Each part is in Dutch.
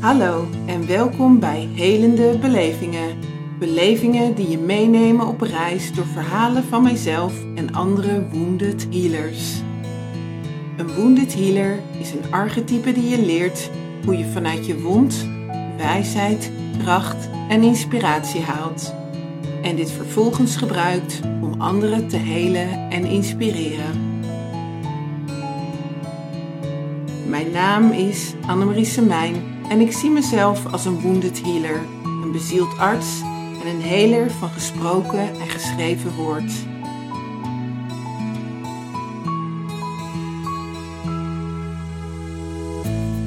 Hallo en welkom bij Helende Belevingen. Belevingen die je meenemen op reis door verhalen van mijzelf en andere wounded healers. Een wounded healer is een archetype die je leert hoe je vanuit je wond wijsheid, kracht en inspiratie haalt. En dit vervolgens gebruikt om anderen te helen en inspireren. Mijn naam is Annemarie Semijn en ik zie mezelf als een wounded healer, een bezield arts en een heler van gesproken en geschreven woord.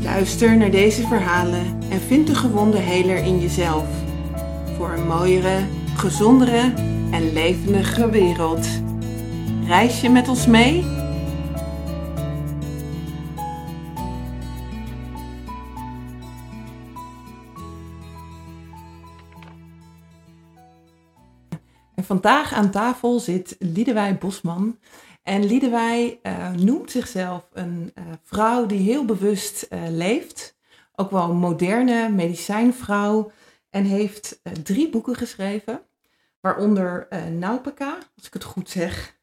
Luister naar deze verhalen en vind de gewonde heler in jezelf. Voor een mooiere, gezondere en levendige wereld. Reis je met ons mee? Vandaag aan tafel zit Liedewij Bosman. En Liedewij uh, noemt zichzelf een uh, vrouw die heel bewust uh, leeft. Ook wel een moderne medicijnvrouw. En heeft drie boeken geschreven. Waaronder Naupaka, als ik het goed zeg.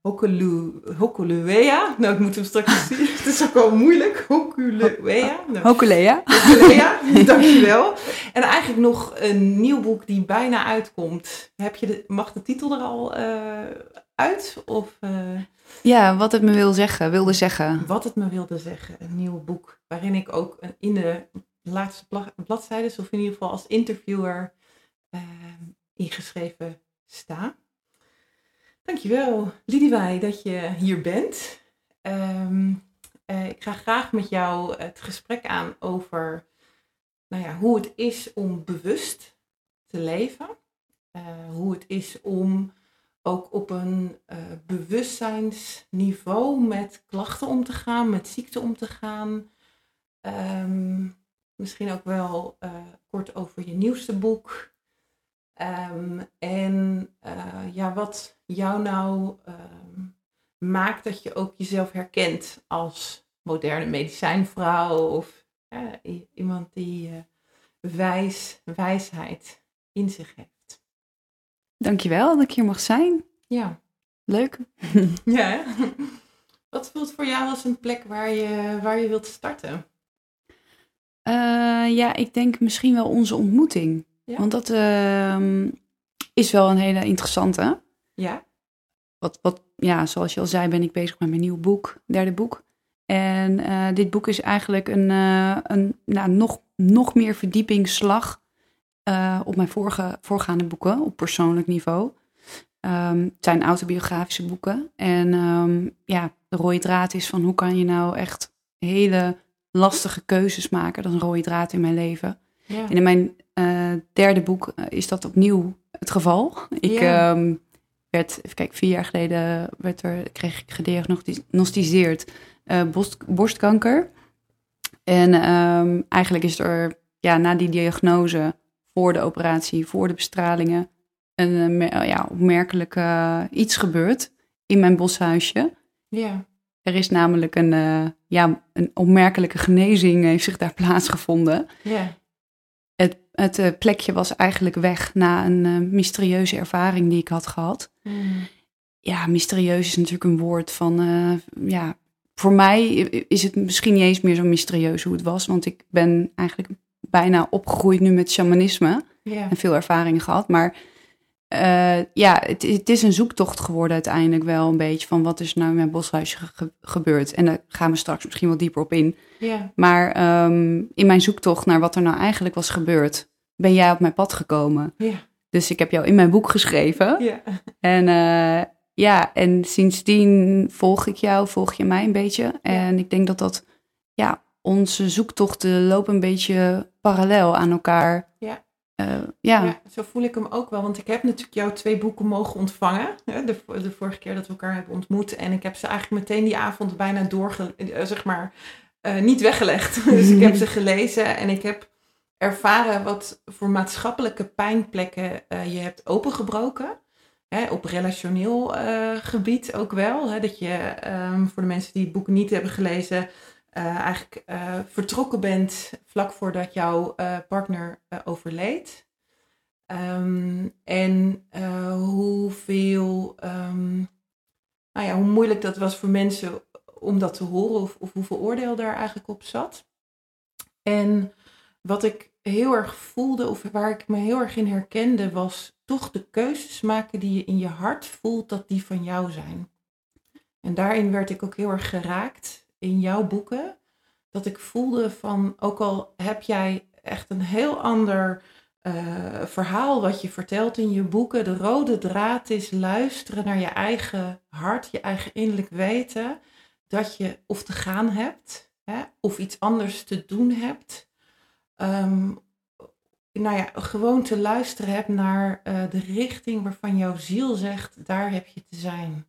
Hokulu, Hokuluea. Nou, ik moet hem straks zien. het is ook wel moeilijk. Hokuluea. Nou, Hokulea. Hokulea, dankjewel. En eigenlijk nog een nieuw boek die bijna uitkomt. Heb je de, mag de titel er al uit? Of, uh, ja, wat het me wil zeggen, wilde zeggen. Wat het me wilde zeggen. Een nieuw boek waarin ik ook in de laatste bladzijden, of in ieder geval als interviewer, uh, ingeschreven sta. Dankjewel, Lidiwij, dat je hier bent. Um, uh, ik ga graag met jou het gesprek aan over nou ja, hoe het is om bewust te leven. hoe het is om ook op een uh, bewustzijnsniveau met klachten om te gaan, met ziekte om te gaan. Um, misschien ook wel kort over je nieuwste boek. Um, en ja, wat jou nou um, maakt dat je ook jezelf herkent als moderne medicijnvrouw of iemand die wijs, wijsheid in zich heeft. Dankjewel dat ik hier mag zijn. Ja. Leuk. ja. Wat voelt voor jou als een plek waar je, waar je wilt starten? Uh, ja, ik denk misschien wel onze ontmoeting. Ja. Want dat uh, is wel een hele interessante. Ja. Wat, wat, ja, zoals je al zei, ben ik bezig met mijn nieuw boek, derde boek. En uh, dit boek is eigenlijk een, een nou, nog, nog meer verdiepingsslag uh, op mijn vorige, voorgaande boeken op persoonlijk niveau. Um, het zijn autobiografische boeken. En um, ja, de rode draad is van hoe kan je nou echt hele lastige keuzes maken. Dat is een rode draad in mijn leven. Ja. En in mijn derde boek is dat opnieuw het geval. Ik Ja. um, werd, even kijken, vier jaar geleden werd er, kreeg ik gediagnosticeerd uh, borst, borstkanker. En um, eigenlijk is er ja, na die diagnose voor de operatie, voor de bestralingen, een ja, opmerkelijk uh, iets gebeurd in mijn boshuisje. Ja. Er is namelijk een, uh, ja, een opmerkelijke genezing heeft zich daar plaatsgevonden. Ja. Het, uh, plekje was eigenlijk weg na een mysterieuze ervaring die ik had gehad. Mm. Ja, mysterieus is natuurlijk een woord van, ja, voor mij is het misschien niet eens meer zo mysterieus hoe het was, want ik ben eigenlijk bijna opgegroeid nu met shamanisme. En veel ervaringen gehad. Maar ja, het, het, is een zoektocht geworden uiteindelijk wel een beetje. Van wat is nou in mijn boshuisje ge gebeurd? En daar gaan we straks misschien wel dieper op in. Maar um, in mijn zoektocht naar wat er nou eigenlijk was gebeurd, ben jij op mijn pad gekomen. Ja. Dus ik heb jou in mijn boek geschreven. Ja. En uh, ja, en sindsdien volg ik jou, volg je mij een beetje. En ik denk dat dat, ja, onze zoektochten lopen een beetje parallel aan elkaar. Ja. Uh, ja. ja. zo voel ik hem ook wel. Want ik heb natuurlijk jouw twee boeken mogen ontvangen. Hè, de, de, vorige keer dat we elkaar hebben ontmoet. En ik heb ze eigenlijk meteen die avond bijna doorge... zeg maar, uh, niet weggelegd. dus ik heb ze gelezen en ik heb ervaren wat voor maatschappelijke pijnplekken uh, je hebt opengebroken. Hè, op relationeel gebied ook wel. Hè, dat je, um, voor de mensen die het boek niet hebben gelezen eigenlijk vertrokken bent vlak voordat jouw partner overleed. Ehm, en hoeveel, um, nou ja, hoe moeilijk dat was voor mensen om dat te horen of, of hoeveel oordeel daar eigenlijk op zat. En wat ik heel erg voelde, of waar ik me heel erg in herkende, was toch de keuzes maken die je in je hart voelt dat die van jou zijn. En daarin werd ik ook heel erg geraakt in jouw boeken. Dat ik voelde van, ook al heb jij echt een heel ander uh, verhaal wat je vertelt in je boeken, de rode draad is luisteren naar je eigen hart, je eigen innerlijk weten, dat je of te gaan hebt, hè, of iets anders te doen hebt. Um, nou ja, gewoon te luisteren hebt naar uh, de richting waarvan jouw ziel zegt, daar heb je te zijn.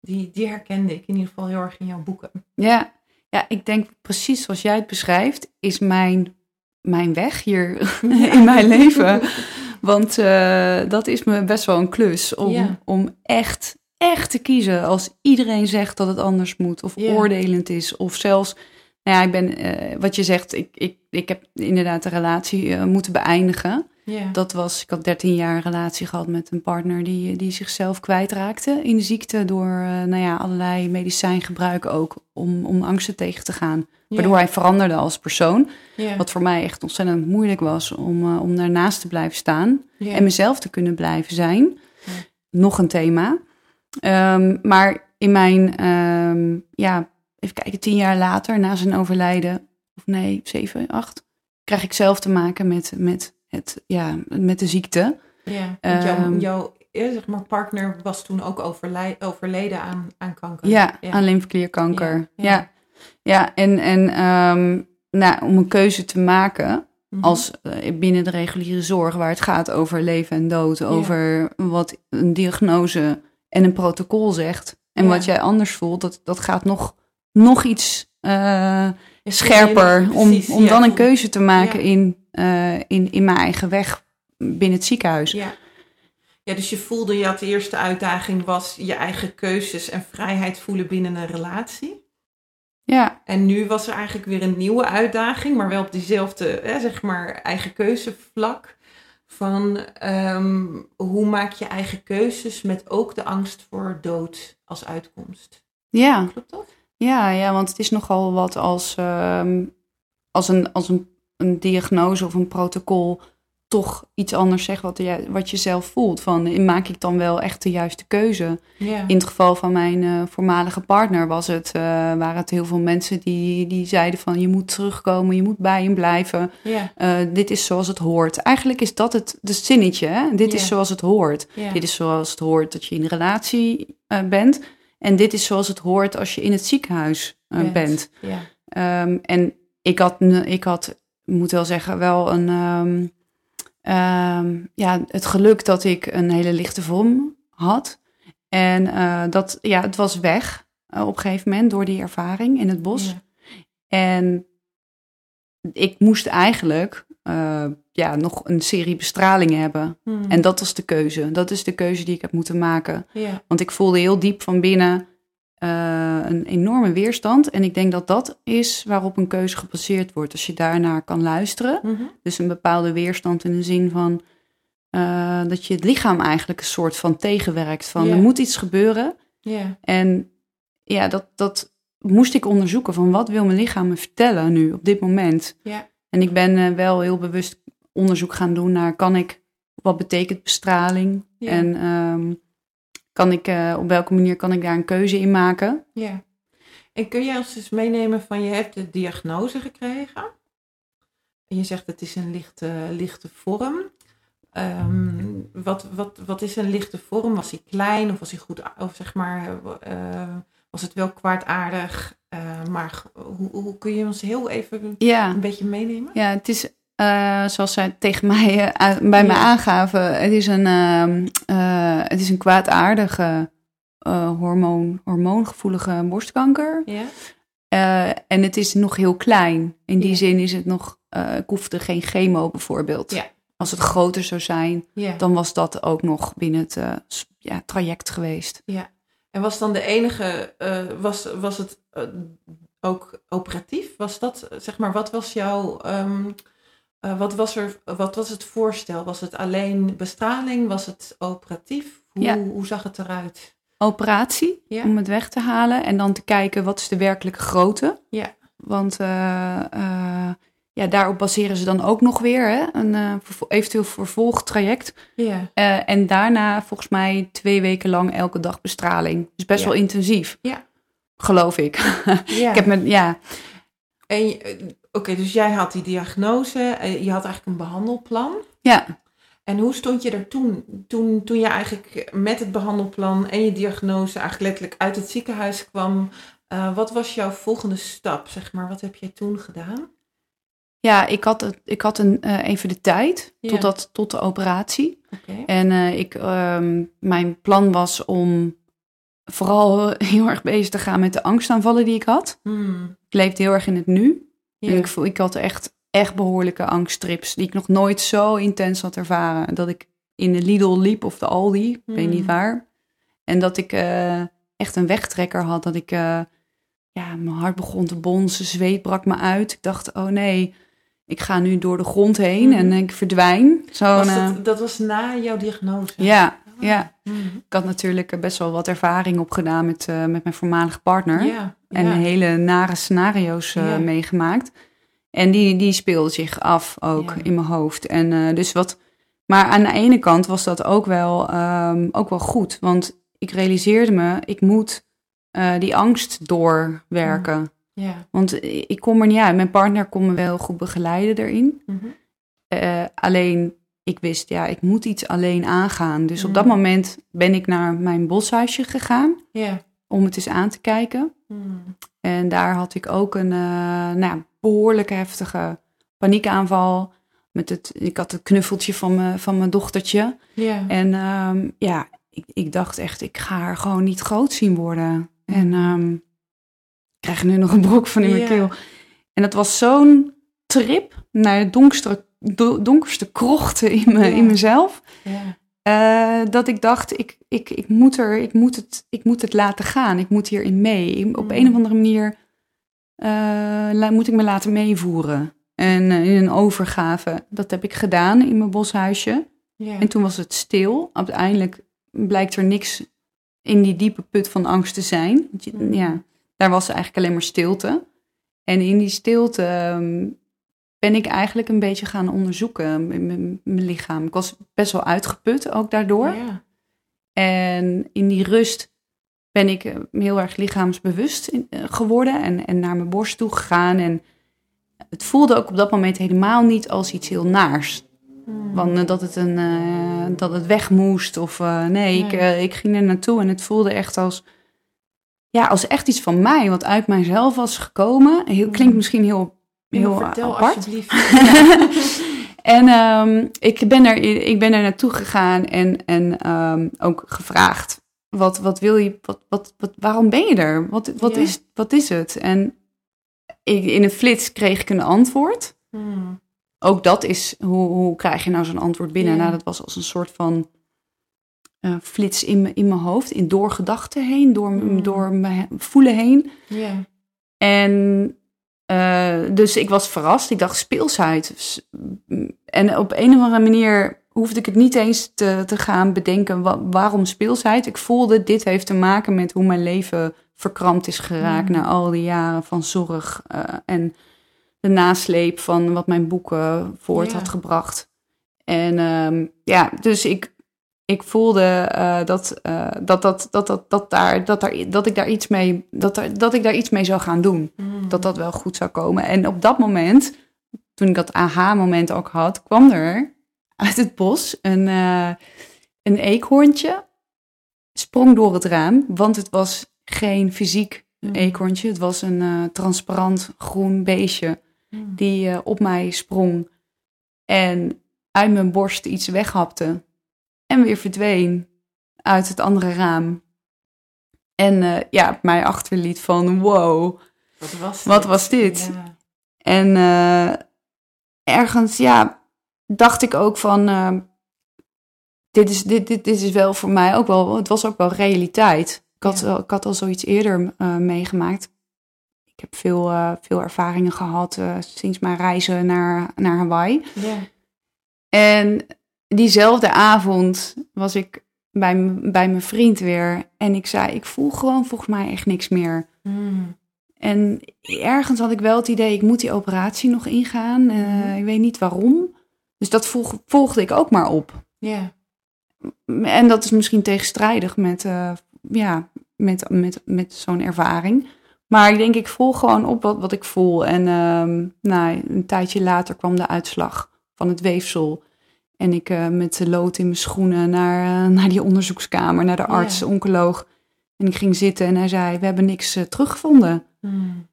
Die, die herkende ik in ieder geval heel erg in jouw boeken. Ja, ja ik denk precies zoals jij het beschrijft, is mijn, mijn weg hier in mijn leven. Want uh, dat is me best wel een klus om, ja. om echt, echt te kiezen als iedereen zegt dat het anders moet of ja. oordelend is of zelfs nou ja, ik ben, uh, wat je zegt, ik, ik, ik heb inderdaad de relatie uh, moeten beëindigen. Yeah. Dat was, ik had 13 jaar een relatie gehad met een partner die, die zichzelf kwijtraakte in de ziekte door uh, nou ja, allerlei medicijngebruik ook om, om angsten tegen te gaan. Waardoor hij veranderde als persoon. Yeah. Wat voor mij echt ontzettend moeilijk was om, om daarnaast te blijven staan en mezelf te kunnen blijven zijn. Nog een thema. Um, maar in mijn um, ja, even kijken, tien jaar later, na zijn overlijden, of nee, zeven, acht, krijg ik zelf te maken met, met, het, ja, met de ziekte. Ja, want jouw, um, jouw zeg maar, partner was toen ook overleden aan, aan kanker. Ja, ja. aan lymfeklierkanker. Ja, ja. ja. ja en, en um, nou, om een keuze te maken mm-hmm. als uh, binnen de reguliere zorg, waar het gaat over leven en dood, over wat een diagnose en een protocol zegt. En wat jij anders voelt, dat, dat gaat nog nog iets uh, scherper. Precies, om, om dan een keuze te maken ja. in, uh, in, in mijn eigen weg binnen het ziekenhuis. Ja. ja, dus je voelde, je had de eerste uitdaging was je eigen keuzes en vrijheid voelen binnen een relatie. Ja. En nu was er eigenlijk weer een nieuwe uitdaging, maar wel op diezelfde, hè, zeg maar, eigen keuzevlak. Van um, hoe maak je eigen keuzes met ook de angst voor dood als uitkomst. Ja. Klopt dat? Ja, ja, want het is nogal wat als, um, als, een, als een, een diagnose of een protocol toch iets anders zegt wat, je, wat je zelf voelt. Van, maak ik dan wel echt de juiste keuze? Ja. In het geval van mijn uh, voormalige partner was het, uh, waren het heel veel mensen die, die zeiden van je moet terugkomen, je moet bij hem blijven. Ja. Uh, dit is zoals het hoort. Eigenlijk is dat het de zinnetje. Hè? Dit Ja. is zoals het hoort. Dit is zoals het hoort dat je in een relatie bent. En dit is zoals het hoort als je in het ziekenhuis uh, bent. Ja. Um, en ik had, ik had, moet wel zeggen, wel een, um, um, ja, het geluk dat ik een hele lichte vorm had. En uh, dat, ja, het was weg uh, op een gegeven moment door die ervaring in het bos. Ja. En ik moest eigenlijk uh, ja, nog een serie bestralingen hebben. Hmm. En dat was de keuze. Dat is de keuze die ik heb moeten maken. Ja. Want ik voelde heel diep van binnen uh, een enorme weerstand. En ik denk dat dat is waarop een keuze gebaseerd wordt. Als je daarnaar kan luisteren. Mm-hmm. Dus een bepaalde weerstand in de zin van... Uh, dat je het lichaam eigenlijk een soort van tegenwerkt. Van er moet iets gebeuren. Ja. En ja, dat, dat moest ik onderzoeken. Van wat wil mijn lichaam me vertellen nu op dit moment? Ja. En ik ben uh, wel heel bewust onderzoek gaan doen naar kan ik, wat betekent bestraling? Ja. En um, kan ik, uh, op welke manier kan ik daar een keuze in maken? Ja. En kun je ons eens meenemen van je hebt de diagnose gekregen. En je zegt het is een lichte, lichte vorm. Um, wat, wat, wat is een lichte vorm? Was hij klein of was hij goed, of zeg maar, uh, was het wel kwaadaardig? Uh, maar hoe, hoe kun je ons heel even ja. een beetje meenemen? Ja, het is uh, zoals zij tegen mij uh, bij ja. aangaven, het is een, uh, het is een kwaadaardige hormoon, hormoongevoelige borstkanker. Ja. en het is nog heel klein. In die ja. zin is het nog, ik hoefde geen chemo bijvoorbeeld. Ja. Als het groter zou zijn, dan was dat ook nog binnen het ja, traject geweest. Ja. En was dan de enige, uh, was, was het uh, ook operatief? Was dat, zeg maar, wat was jouw, um, uh, wat, was er, wat was het voorstel? Was het alleen bestraling? Was het operatief? Hoe, Ja. hoe zag het eruit? Operatie, Ja. om het weg te halen. En dan te kijken, wat is de werkelijke grootte? Ja. Want eh, eh, ja, daarop baseren ze dan ook nog weer hè, een vervo- eventueel vervolgtraject. Ja, Eh, en daarna volgens mij twee weken lang elke dag bestraling. Dus best Ja. wel intensief. Ja. Geloof ik. ja. ik heb met, ja, En eh, oké, dus jij had die diagnose, je had eigenlijk een behandelplan. ja, En hoe stond je er toen, toen, toen je eigenlijk met het behandelplan en je diagnose eigenlijk letterlijk uit het ziekenhuis kwam? wat was jouw volgende stap, zeg maar? Wat heb jij toen gedaan? Ja ik had, het, ik had een, eh, even de tijd Ja. tot, dat, tot de operatie. En eh, ik, ehm, mijn plan was om vooral heel erg bezig te gaan met de angstaanvallen die ik had. Hmm, Ik leefde heel erg in het nu. ja. En ik, voel, ik had echt, echt behoorlijke angsttrips die ik nog nooit zo intens had ervaren. Dat ik in de Lidl liep of de Aldi, ik weet niet Hmm. waar. En dat ik eh, echt een wegtrekker had. Dat ik, ja, mijn hart begon te bonzen, zweet brak me uit. Ik dacht, oh nee, ik ga nu door de grond heen Mhm. en ik verdwijn. Zo'n, was eh, dat, dat was na jouw diagnose? ja, ja. Hmm. Ik had natuurlijk best wel wat ervaring opgedaan met, eh, met mijn voormalige partner. Ja, En ja. hele nare scenario's eh, Ja. meegemaakt. En die, die speelde zich af ook in mijn hoofd. En eh, dus wat. Maar aan de ene kant was dat ook wel, ehm, ook wel goed. Want ik realiseerde me, ik moet eh, die angst doorwerken. Ja. Want ik kom er niet uit. Mijn partner kon me wel goed begeleiden erin. Mhm. Eh, alleen, ik wist, ja, ik moet iets alleen aangaan. Dus op dat moment ben ik naar mijn boshuisje gegaan Ja. om het eens aan te kijken. Hmm. En daar had ik ook een eh, nou, behoorlijk heftige paniekaanval. Met het, ik had het knuffeltje van, me, van mijn dochtertje. Ja. En ehm, ja, ik, ik dacht echt, ik ga haar gewoon niet groot zien worden. En ehm, krijg nu nog een brok van in mijn Ja. keel. En dat was zo'n trip naar de donkerste, do- donkerste krochten in, me, Ja. in mezelf. ja. Eh, dat ik dacht, ik, ik, ik, moet er, ik, moet het, ik moet het laten gaan. Ik moet hierin mee. Ik- Op Mm. een of andere manier eh, moet ik me laten meevoeren. En eh, in een overgave. Dat heb ik gedaan in mijn boshuisje. ja. En toen was het stil. Uiteindelijk blijkt er niks in die diepe put van angst te zijn. Mm. Ja, daar was eigenlijk alleen maar stilte. En in die stilte ehm, ben ik eigenlijk een beetje gaan onderzoeken mijn mijn lichaam. Ik was best wel uitgeput ook daardoor. Ja. En in die rust ben ik eh, heel erg lichaamsbewust in- eh, geworden en, en naar mijn borst toe gegaan. En het voelde ook op dat moment helemaal niet als iets heel naars. Hmm. Want eh, dat het, een, dat het weg moest of nee, ik, ik ging er naartoe en het voelde echt als, ja, als echt iets van mij, wat uit mijzelf was gekomen. Heel, klinkt Mm. misschien heel, heel vertel apart. alsjeblieft. En ehm, ik, ben er, ik ben er naartoe gegaan en, en ehm, ook gevraagd: wat, wat wil je, wat, wat, wat, waarom ben je er? Wat, wat, is, wat is het? En ik, in een flits kreeg ik een antwoord. Hmm. Ook dat is, hoe, hoe krijg je nou zo'n antwoord binnen? Nou, dat was als een soort van eh, flits in, me- in mijn hoofd, in door gedachten heen, door, m- Mm. door mijn voelen heen. En eh, dus ik was verrast. Ik dacht speelsheid. En op een of andere manier hoefde ik het niet eens te, te gaan bedenken wa- waarom speelsheid. Ik voelde dit heeft te maken met hoe mijn leven verkrampt is geraakt Mm. na al die jaren van zorg eh, en de nasleep van wat mijn boeken voort had gebracht. En ehm, ja, dus ik, ik voelde eh, dat, eh, dat, dat, dat, dat, dat, daar, dat, daar, dat ik daar iets mee, dat, dat ik daar iets mee zou gaan doen Hmm. dat dat wel goed zou komen. En op dat moment, toen ik dat aha-moment ook had, kwam er uit het bos een, eh, een eekhoorntje. Sprong door het raam, want het was geen fysiek eekhoorntje. Het was een transparant groen beestje Hmm. die op mij sprong en uit mijn borst iets weghapte en weer verdween uit het andere raam. En eh, ja, mij achterliet van wow, Wat was Wat dit? was dit? Ja. En eh, ergens, ja, dacht ik ook van, eh, dit, is, dit, dit, dit is wel voor mij ook wel, het was ook wel realiteit. Ik had, Ja. ik had al zoiets eerder meegemaakt. Ik heb veel, veel ervaringen gehad eh, sinds mijn reizen naar, naar Hawaii. Ja. En diezelfde avond was ik bij, bij mijn vriend weer. En ik zei, ik voel gewoon volgens mij echt niks meer. Mm. En ergens had ik wel het idee, ik moet die operatie nog ingaan. Eh, Mhm. Ik weet niet waarom. Dus dat volg- volgde ik ook maar op. Ja. En dat is misschien tegenstrijdig met, eh, ja, met, met, met zo'n ervaring. Maar ik denk, ik voel gewoon op wat, wat ik voel. En ehm, nou, een tijdje later kwam de uitslag van het weefsel. En ik eh, met de lood in mijn schoenen naar, eh, naar die onderzoekskamer, naar de arts, Ja. oncoloog. En ik ging zitten en hij zei, we hebben niks eh, teruggevonden. Mm.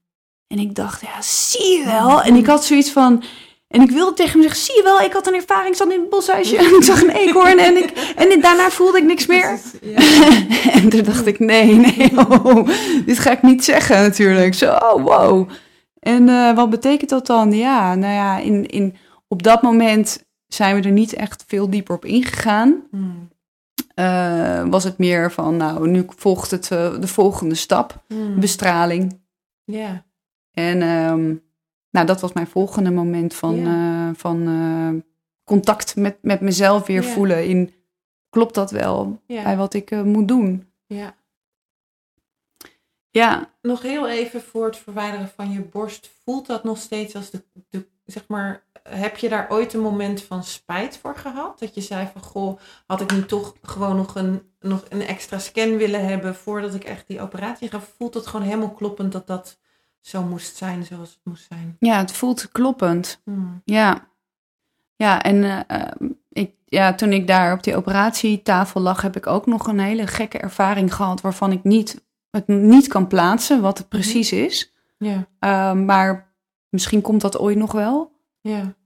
En ik dacht, ja, zie je wel. En ik had zoiets van... En ik wilde tegen hem zeggen, zie je wel, ik had een ervaring, ik zat in het boshuisje en ik zag een eekhoorn en, ik, en daarna voelde ik niks meer. Ja. en toen dacht ik, nee, nee, oh, dit ga ik niet zeggen natuurlijk. Zo, oh, wow. En wat betekent dat dan? Ja, nou ja, in, in, op dat moment zijn we er niet echt veel dieper op ingegaan. Mm. Eh, was het meer van, nou, nu volgt het eh, de volgende stap, Mm. bestraling. Ja. En ehm, nou, dat was mijn volgende moment van, eh, van contact met, met mezelf weer voelen. In, klopt dat wel bij wat ik moet doen? ja. Ja, Nog heel even voor het verwijderen van je borst. Voelt dat nog steeds als de, de zeg maar, heb je daar ooit een moment van spijt voor gehad? Dat je zei van, goh, had ik nu toch gewoon nog een, nog een extra scan willen hebben voordat ik echt die operatie ga? Voelt het gewoon helemaal kloppend dat dat zo moest zijn zoals het moest zijn? ja, het voelt kloppend. Hmm. Ja, ja en eh, ehm, ik, ja, toen ik daar op die operatietafel lag, heb ik ook nog een hele gekke ervaring gehad waarvan ik niet, het niet kan plaatsen wat het precies is. Ja, Ehm, maar misschien komt dat ooit nog wel. ja.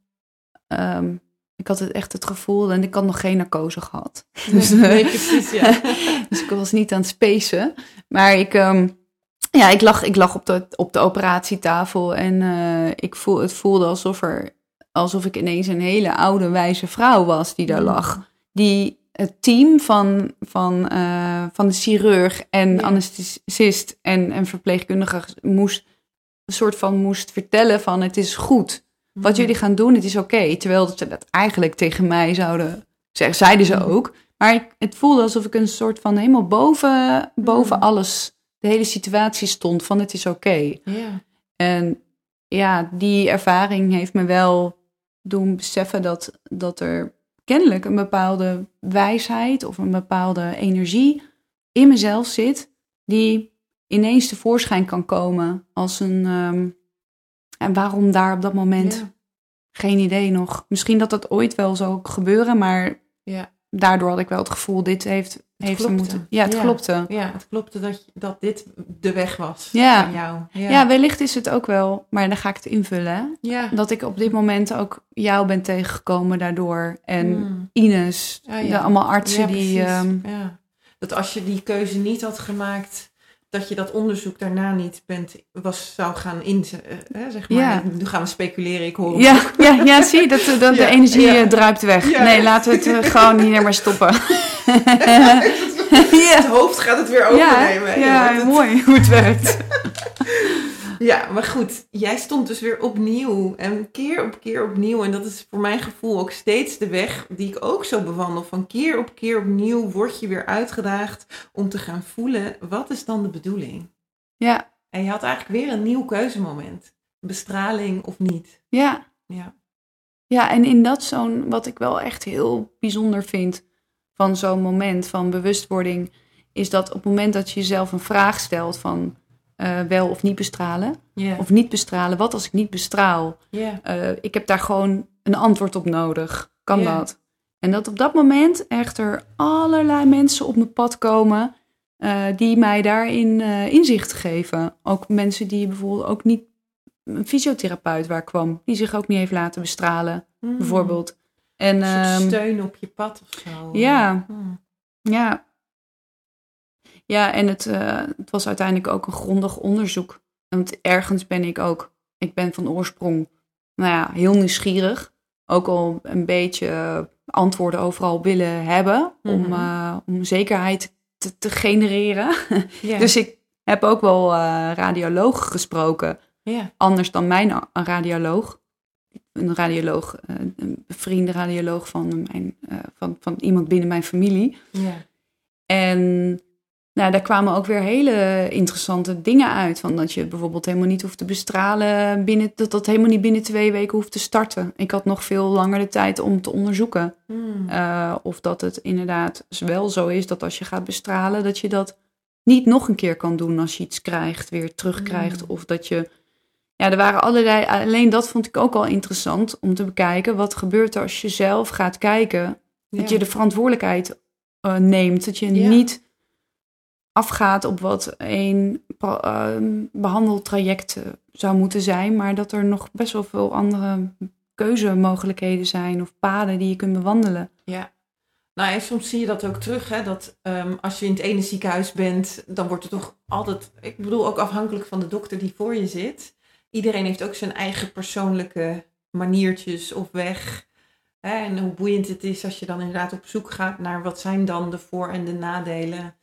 Ehm, ik had het echt het gevoel, en ik had nog geen narcose gehad. Dus, nee, eh, precies, ja. dus ik was niet aan het spacen. Maar ik, ehm, ja, ik lag, ik lag op, de, op de operatietafel en eh, ik voel, het voelde alsof, er, alsof ik ineens een hele oude, wijze vrouw was die daar Mm. lag. Die het team van, van, eh, van de chirurg en Ja. anesthesist en, en verpleegkundige moest een soort van moest vertellen van het is goed. Wat Hmm. jullie gaan doen, het is oké. Terwijl ze dat eigenlijk tegen mij zouden zeggen, zeiden ze Mhm. ook. Maar ik, het voelde alsof ik een soort van helemaal boven, boven Mhm. alles, de hele situatie stond van het is oké. Ja, En ja, die ervaring heeft me wel doen beseffen dat, dat er kennelijk een bepaalde wijsheid of een bepaalde energie in mezelf zit, die ineens tevoorschijn kan komen als een. ehm, en waarom daar op dat moment ja, geen idee nog. Misschien dat dat ooit wel zou gebeuren, maar ja. daardoor had ik wel het gevoel, dit heeft, heeft klopte. moeten. Ja, het Ja. klopte. Ja, het klopte dat, dat dit de weg was Ja. van jou. Ja. Ja. wellicht is het ook wel, maar dan ga ik het invullen. hè. ja. Dat ik op dit moment ook jou ben tegengekomen daardoor. En Hmm. Ines, Ah, de, allemaal artsen die... ehm. Dat als je die keuze niet had gemaakt, dat je dat onderzoek daarna niet bent, was, zou gaan inzetten. eh, zeg maar. Ja. Nu gaan we speculeren, ik hoor ja, ja, ja, zie dat, dat de energie ja. eh, druipt weg. Nee, laten we het eh, gewoon hier maar stoppen. Het hoofd gaat het weer overnemen. Ja mooi hoe het werkt. Ja, maar goed, jij stond dus weer opnieuw en keer op keer opnieuw. En dat is voor mijn gevoel ook steeds de weg die ik ook zo bewandel. Van keer op keer opnieuw word je weer uitgedaagd om te gaan voelen, wat is dan de bedoeling? Ja, En je had eigenlijk weer een nieuw keuzemoment. Bestraling of niet. ja. Ja. Ja, en in dat zo'n, wat ik wel echt heel bijzonder vind van zo'n moment van bewustwording, is dat op het moment dat je jezelf een vraag stelt van eh, wel of niet bestralen, of niet bestralen, wat als ik niet bestraal? Eh, ik heb daar gewoon een antwoord op nodig. Kan dat? En dat op dat moment echt er allerlei mensen op mijn pad komen eh, die mij daarin inzicht geven. Ook mensen die bijvoorbeeld ook niet, een fysiotherapeut waar kwam, die zich ook niet heeft laten bestralen Hmm. bijvoorbeeld. En Een soort ehm, steun op je pad of zo. ja. Hmm. ja. Ja, en het, eh, het was uiteindelijk ook een grondig onderzoek. Want ergens ben ik ook, ik ben van oorsprong, nou ja, heel nieuwsgierig. Ook al een beetje antwoorden overal willen hebben om, Mhm. eh, om zekerheid te, te genereren. Dus ik heb ook wel eh radiologen gesproken. Anders dan mijn radioloog. Een radioloog, eh, een bevriende radioloog van, mijn, eh, van, van iemand binnen mijn familie. En nou, daar kwamen ook weer hele interessante dingen uit. Van dat je bijvoorbeeld helemaal niet hoeft te bestralen. Binnen, dat dat helemaal niet binnen twee weken hoeft te starten. Ik had nog veel langer de tijd om te onderzoeken. Hmm. eh, of dat het inderdaad wel zo is dat als je gaat bestralen, dat je dat niet nog een keer kan doen als je iets krijgt, weer terugkrijgt. Mm. Of dat je. Ja, er waren allerlei. Alleen dat vond ik ook al interessant om te bekijken. Wat gebeurt er als je zelf gaat kijken? Dat je de verantwoordelijkheid eh, neemt. Dat je Ja. niet afgaat op wat een ehm, behandeltraject eh, zou moeten zijn. Maar dat er nog best wel veel andere keuzemogelijkheden zijn. Of paden die je kunt bewandelen. Ja. Nou, en soms zie je dat ook terug, hè, dat ehm, als je in het ene ziekenhuis bent, dan wordt het toch altijd, ik bedoel ook afhankelijk van de dokter die voor je zit. Iedereen heeft ook zijn eigen persoonlijke maniertjes of weg. Hè, en hoe boeiend het is als je dan inderdaad op zoek gaat naar wat zijn dan de voor- en de nadelen.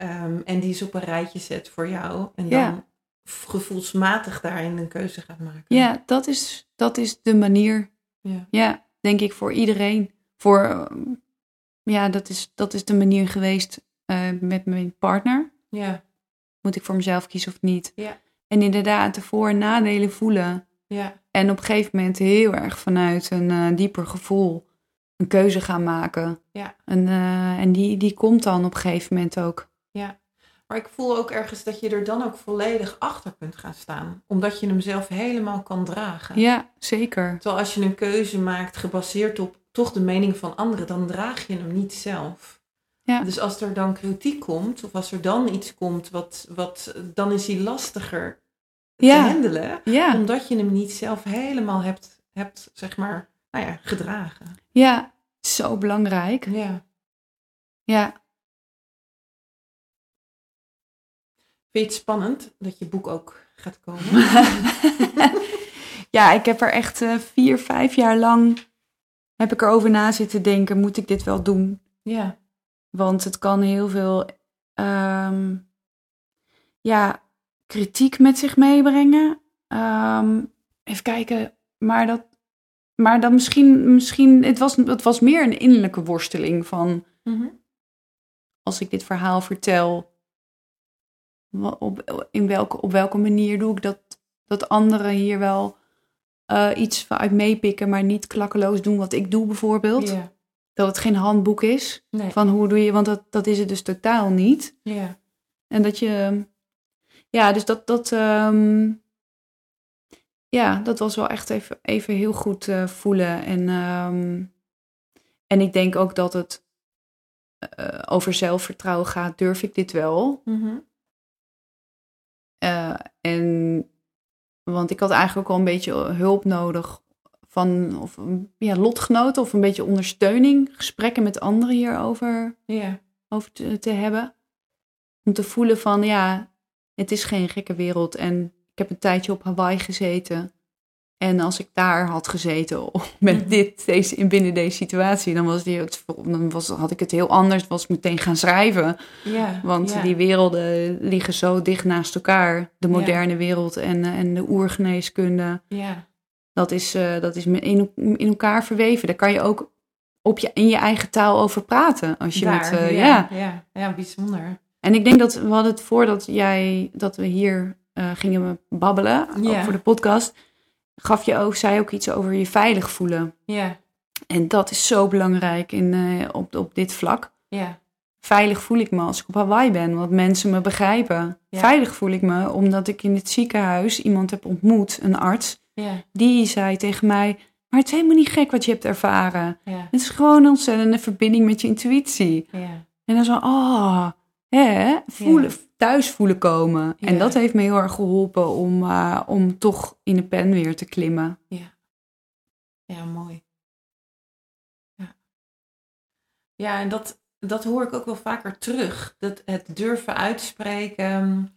Ehm, en die is op een rijtje zet voor jou. En dan Ja. gevoelsmatig daarin een keuze gaat maken. Ja, dat is, dat is de manier. Ja. Ja, denk ik voor iedereen. Voor, eh, ja, dat is, dat is de manier geweest eh, met mijn partner. Ja. Moet ik voor mezelf kiezen of niet? Ja. En inderdaad, de voor- en nadelen voelen. Ja. En op een gegeven moment heel erg vanuit een eh, dieper gevoel een keuze gaan maken. Ja. En, eh, en die, die komt dan op een gegeven moment ook. Maar ik voel ook ergens dat je er dan ook volledig achter kunt gaan staan. Omdat je hem zelf helemaal kan dragen. Ja, zeker. Terwijl als je een keuze maakt gebaseerd op toch de mening van anderen, dan draag je hem niet zelf. Ja. Dus als er dan kritiek komt, of als er dan iets komt, wat, wat, dan is die lastiger te Ja. handelen. Ja, Omdat je hem niet zelf helemaal hebt, hebt zeg maar, nou ja, gedragen. ja, zo belangrijk. Ja. Ja, Vind je het spannend dat je boek ook gaat komen? ja, ik heb er echt eh, vier, vijf jaar lang heb ik erover na zitten denken, moet ik dit wel doen? ja. Want het kan heel veel ehm, ja, kritiek met zich meebrengen. Ehm, even kijken, maar dat, maar dan misschien, misschien het, was, het was meer een innerlijke worsteling van Mhm. als ik dit verhaal vertel, op, in welke, op welke manier doe ik dat, dat anderen hier wel eh, iets uit meepikken, maar niet klakkeloos doen wat ik doe bijvoorbeeld. Dat het geen handboek is Nee. van hoe doe je, want dat, dat is het dus totaal niet. En dat je, ja, dus dat, dat, ehm, ja, dat was wel echt even, even heel goed eh, voelen. En, ehm, en ik denk ook dat het eh, over zelfvertrouwen gaat. Durf ik dit wel? Mhm. Eh, en, want ik had eigenlijk ook al een beetje hulp nodig van of, ja, lotgenoten of een beetje ondersteuning, gesprekken met anderen hierover Ja. over te, te hebben. Om te voelen van ja, het is geen gekke wereld. En ik heb een tijdje op Hawaii gezeten. En als ik daar had gezeten met Mhm. dit, deze, in binnen deze situatie, dan, was die, dan was, had ik het heel anders. Was ik meteen gaan schrijven. Ja. Want ja. die werelden liggen zo dicht naast elkaar. De Ja. moderne wereld en, eh, en de oergeneeskunde. Ja. Dat is, eh, dat is in, in elkaar verweven. Daar kan je ook op je, in je eigen taal over praten. Als je Daar, met, eh, ja. ja. Ja. ja, bijzonder. En ik denk dat we hadden het voordat jij, dat we hier gingen babbelen, voor de podcast, gaf je ook, zei ook iets over je veilig voelen. Ja. En dat is zo belangrijk in, eh, op, op dit vlak. Ja. Veilig voel ik me als ik op Hawaii ben, want mensen me begrijpen. Ja. Veilig voel ik me omdat ik in het ziekenhuis iemand heb ontmoet, een arts, Ja. die zei tegen mij, maar het is helemaal niet gek wat je hebt ervaren. Ja. Het is gewoon een ontzettende verbinding met je intuïtie. Ja. En dan zo, oh, hè, voelen, thuis voelen komen. En dat heeft me heel erg geholpen om, eh, om toch in de pen weer te klimmen. Ja. Ja, mooi. Ja. Ja, en dat, dat hoor ik ook wel vaker terug. Dat het durven uitspreken,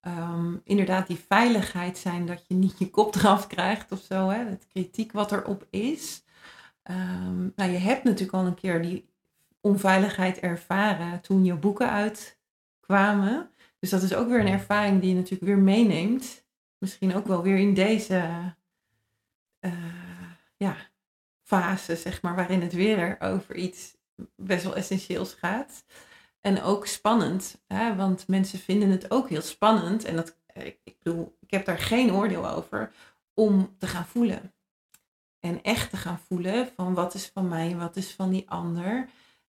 ehm, inderdaad die veiligheid zijn dat je niet je kop eraf krijgt of zo. Hè? Het kritiek wat erop is. Ehm, nou, je hebt natuurlijk al een keer die onveiligheid ervaren toen je boeken uitkwamen. Dus dat is ook weer een ervaring die je natuurlijk weer meeneemt. Misschien ook wel weer in deze uh, ja, fase, zeg maar, waarin het weer over iets best wel essentieels gaat. En ook spannend, hè? want mensen vinden het ook heel spannend. En dat, ik bedoel, ik heb daar geen oordeel over om te gaan voelen. En echt te gaan voelen van wat is van mij en wat is van die ander.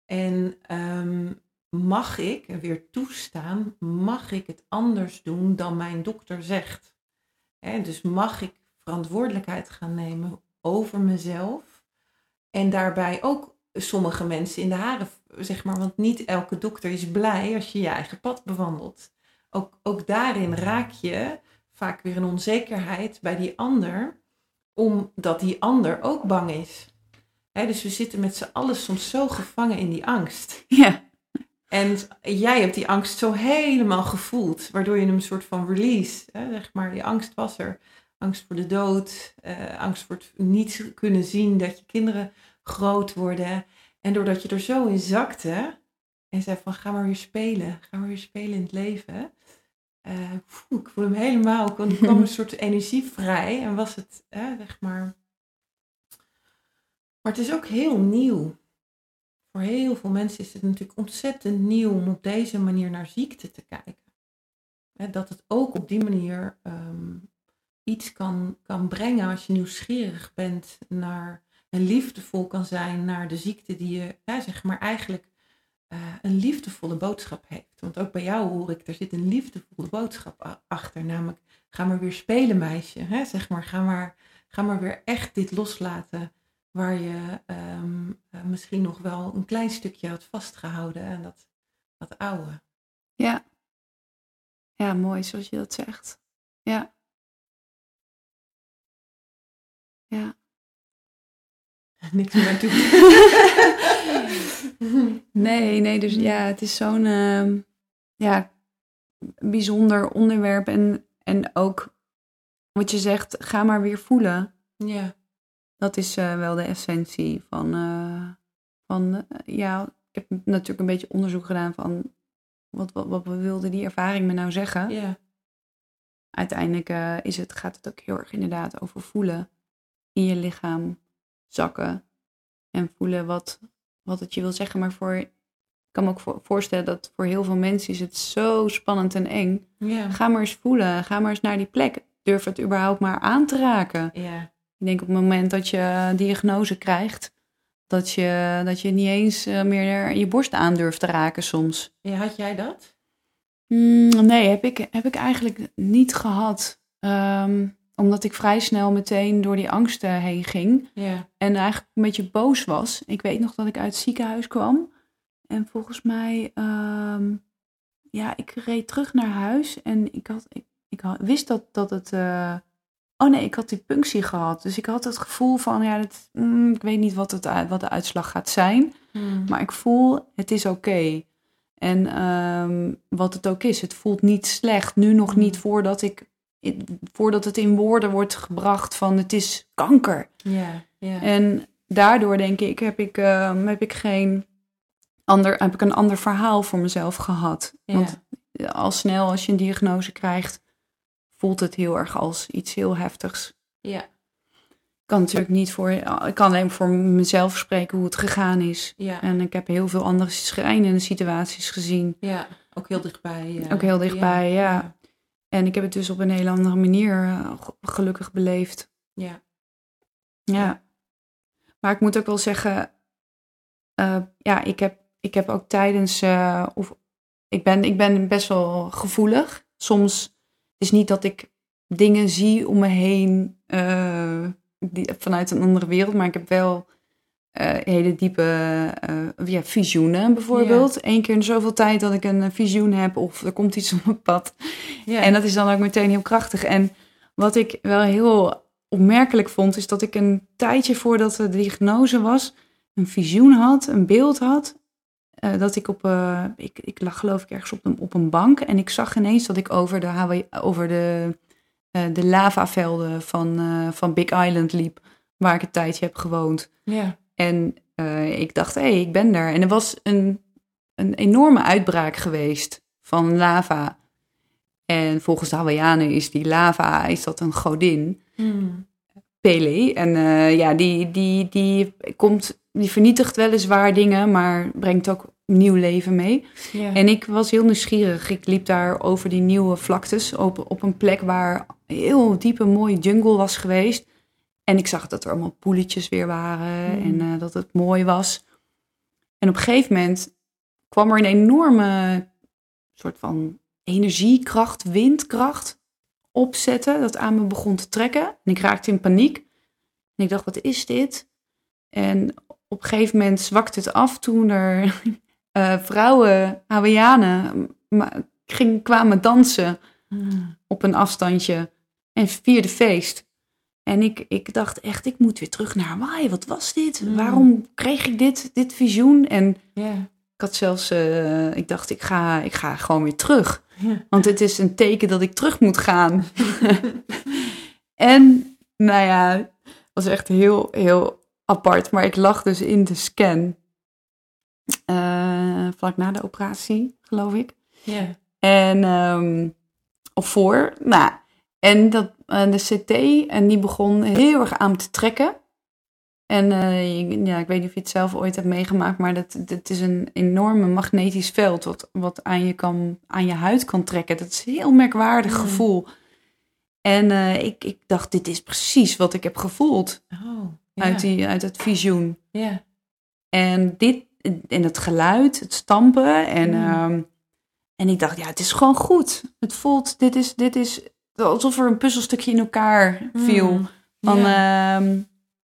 En ehm, mag ik, weer toestaan, mag ik het anders doen dan mijn dokter zegt. dus mag ik verantwoordelijkheid gaan nemen over mezelf. En daarbij ook sommige mensen in de haren, zeg maar, want niet elke dokter is blij als je je eigen pad bewandelt. Ook, ook daarin raak je vaak weer een onzekerheid bij die ander, omdat die ander ook bang is. dus we zitten met z'n allen soms zo gevangen in die angst. Ja. En jij hebt die angst zo helemaal gevoeld, waardoor je een soort van release, hè, zeg maar, die angst was er. Angst voor de dood, uh, angst voor het niet kunnen zien dat je kinderen groot worden. En doordat je er zo in zakte en zei van ga maar weer spelen, ga maar weer spelen in het leven. Uh, ik voel hem helemaal, er kwam een soort energie vrij en was het, zeg maar. Maar het is ook heel nieuw. Voor heel veel mensen is het natuurlijk ontzettend nieuw om op deze manier naar ziekte te kijken. dat het ook op die manier ehm, iets kan, kan brengen als je nieuwsgierig bent naar en liefdevol kan zijn naar de ziekte die je, zeg maar, eigenlijk uh, een liefdevolle boodschap heeft. Want ook bij jou hoor ik, er zit een liefdevolle boodschap achter. Namelijk, ga maar weer spelen, meisje. Zeg maar, ga maar, ga maar weer echt dit loslaten. Waar je um, uh, misschien nog wel een klein stukje had vastgehouden. En dat, dat oude. Ja. Ja, mooi zoals je dat zegt. Ja. Ja. niks meer toe. nee, nee, dus ja, het is zo'n uh, ja, bijzonder onderwerp. En, en ook wat je zegt, ga maar weer voelen. Ja. Dat is uh, wel de essentie van, uh, van uh, ja, ik heb natuurlijk een beetje onderzoek gedaan van wat, wat, wat wilde die ervaring me nou zeggen. Ja. Uiteindelijk is het, gaat het ook heel erg inderdaad over voelen in je lichaam zakken en voelen wat, wat het je wil zeggen. Maar voor, ik kan me ook voorstellen dat voor heel veel mensen is het zo spannend en eng. Ja. Ga maar eens voelen, ga maar eens naar die plek. Durf het überhaupt maar aan te raken. Ja. Ik denk op het moment dat je diagnose krijgt, dat je, dat je niet eens eh, meer je borst aandurft te raken soms. Ja, had jij dat? Mm, nee, heb ik, heb ik eigenlijk niet gehad. Um, omdat ik vrij snel meteen door die angsten heen ging. Ja. En eigenlijk een beetje boos was. Ik weet nog dat ik uit het ziekenhuis kwam. En volgens mij, ehm, ja, ik reed terug naar huis. En ik, had, ik, ik had, wist dat, dat het. Uh, oh nee, ik had die punctie gehad. Dus ik had het gevoel van, ja, dat, mm, ik weet niet wat, het, wat de uitslag gaat zijn. Hmm. Maar ik voel, het is oké. En um, wat het ook is, het voelt niet slecht. Nu nog niet Hmm. voordat ik voordat het in woorden wordt gebracht van het is kanker. Ja, ja. En daardoor denk ik, heb ik, uh, heb ik geen ander, heb ik een ander verhaal voor mezelf gehad. Ja. Want al snel als je een diagnose krijgt, voelt het heel erg als iets heel heftigs. Ja. Ik kan natuurlijk niet voor, ik kan alleen voor mezelf spreken hoe het gegaan is. Ja. En ik heb heel veel andere schrijnende situaties gezien. Ja, ook heel dichtbij. Ja. Ook heel dichtbij, ja. En ik heb het dus op een hele andere manier uh, gelukkig beleefd. Ja. Ja. Maar ik moet ook wel zeggen, uh, ja, ik heb, ik heb ook tijdens, uh, of ik ben, ik ben best wel gevoelig. Soms is niet dat ik dingen zie om me heen die, vanuit een andere wereld, maar ik heb wel uh, hele diepe uh, ja, visioenen bijvoorbeeld. Yeah. Eén keer in zoveel tijd dat ik een visioen heb of er komt iets op mijn pad. Yeah. En dat is dan ook meteen heel krachtig. En wat ik wel heel opmerkelijk vond, is dat ik een tijdje voordat de diagnose was, een visioen had, een beeld had. Uh, dat ik op, ik, ik lag geloof ik ergens op een, op een bank en ik zag ineens dat ik over de, Hawaii, over de, de lavavelden van, van Big Island liep, waar ik een tijdje heb gewoond. Ja. En eh, ik dacht, hé, hey, ik ben er. En er was een, een enorme uitbraak geweest van lava. En volgens de Hawaiianen is die lava, is dat een godin. Hmm. Pele. En eh, ja, die, die, die, komt, die vernietigt weliswaar dingen, maar brengt ook nieuw leven mee. Ja. En ik was heel nieuwsgierig. Ik liep daar over die nieuwe vlaktes op, op een plek waar heel diepe mooie jungle was geweest. En ik zag dat er allemaal poeletjes weer waren Mm. en eh, dat het mooi was. En op een gegeven moment kwam er een enorme soort van energiekracht, windkracht opzetten dat aan me begon te trekken. En ik raakte in paniek. En ik dacht, wat is dit? En op een gegeven moment zwakte het af toen er eh, vrouwen, Hawaiianen, ging, kwamen dansen Hmm. op een afstandje en vierden feest. En ik, ik dacht echt, ik moet weer terug naar Hawaii. Wat was dit? Mm. Waarom kreeg ik dit, dit visioen? En ik had zelfs, eh, ik dacht, ik ga, ik ga gewoon weer terug. Want het is een teken dat ik terug moet gaan. en nou ja, het was echt heel, heel apart. Maar ik lag dus in de scan. eh, vlak na de operatie, geloof ik. Ja. En, ehm, of voor. Nou, en dat, eh, de CT, en die begon heel erg aan me te trekken. En eh, ja, ik weet niet of je het zelf ooit hebt meegemaakt, maar dat, dat is een enorme magnetisch veld wat, wat aan, je kan, aan je huid kan trekken. Dat is een heel merkwaardig Mm. gevoel. En ik, ik dacht, dit is precies wat ik heb gevoeld Oh. Ja. uit, die, uit het visioen. Ja. En dit, en het geluid, het stampen. En, Mm. ehm, en ik dacht, ja, het is gewoon goed. Het voelt, dit is, dit is alsof er een puzzelstukje in elkaar viel. Hmm. Van, ja. ja.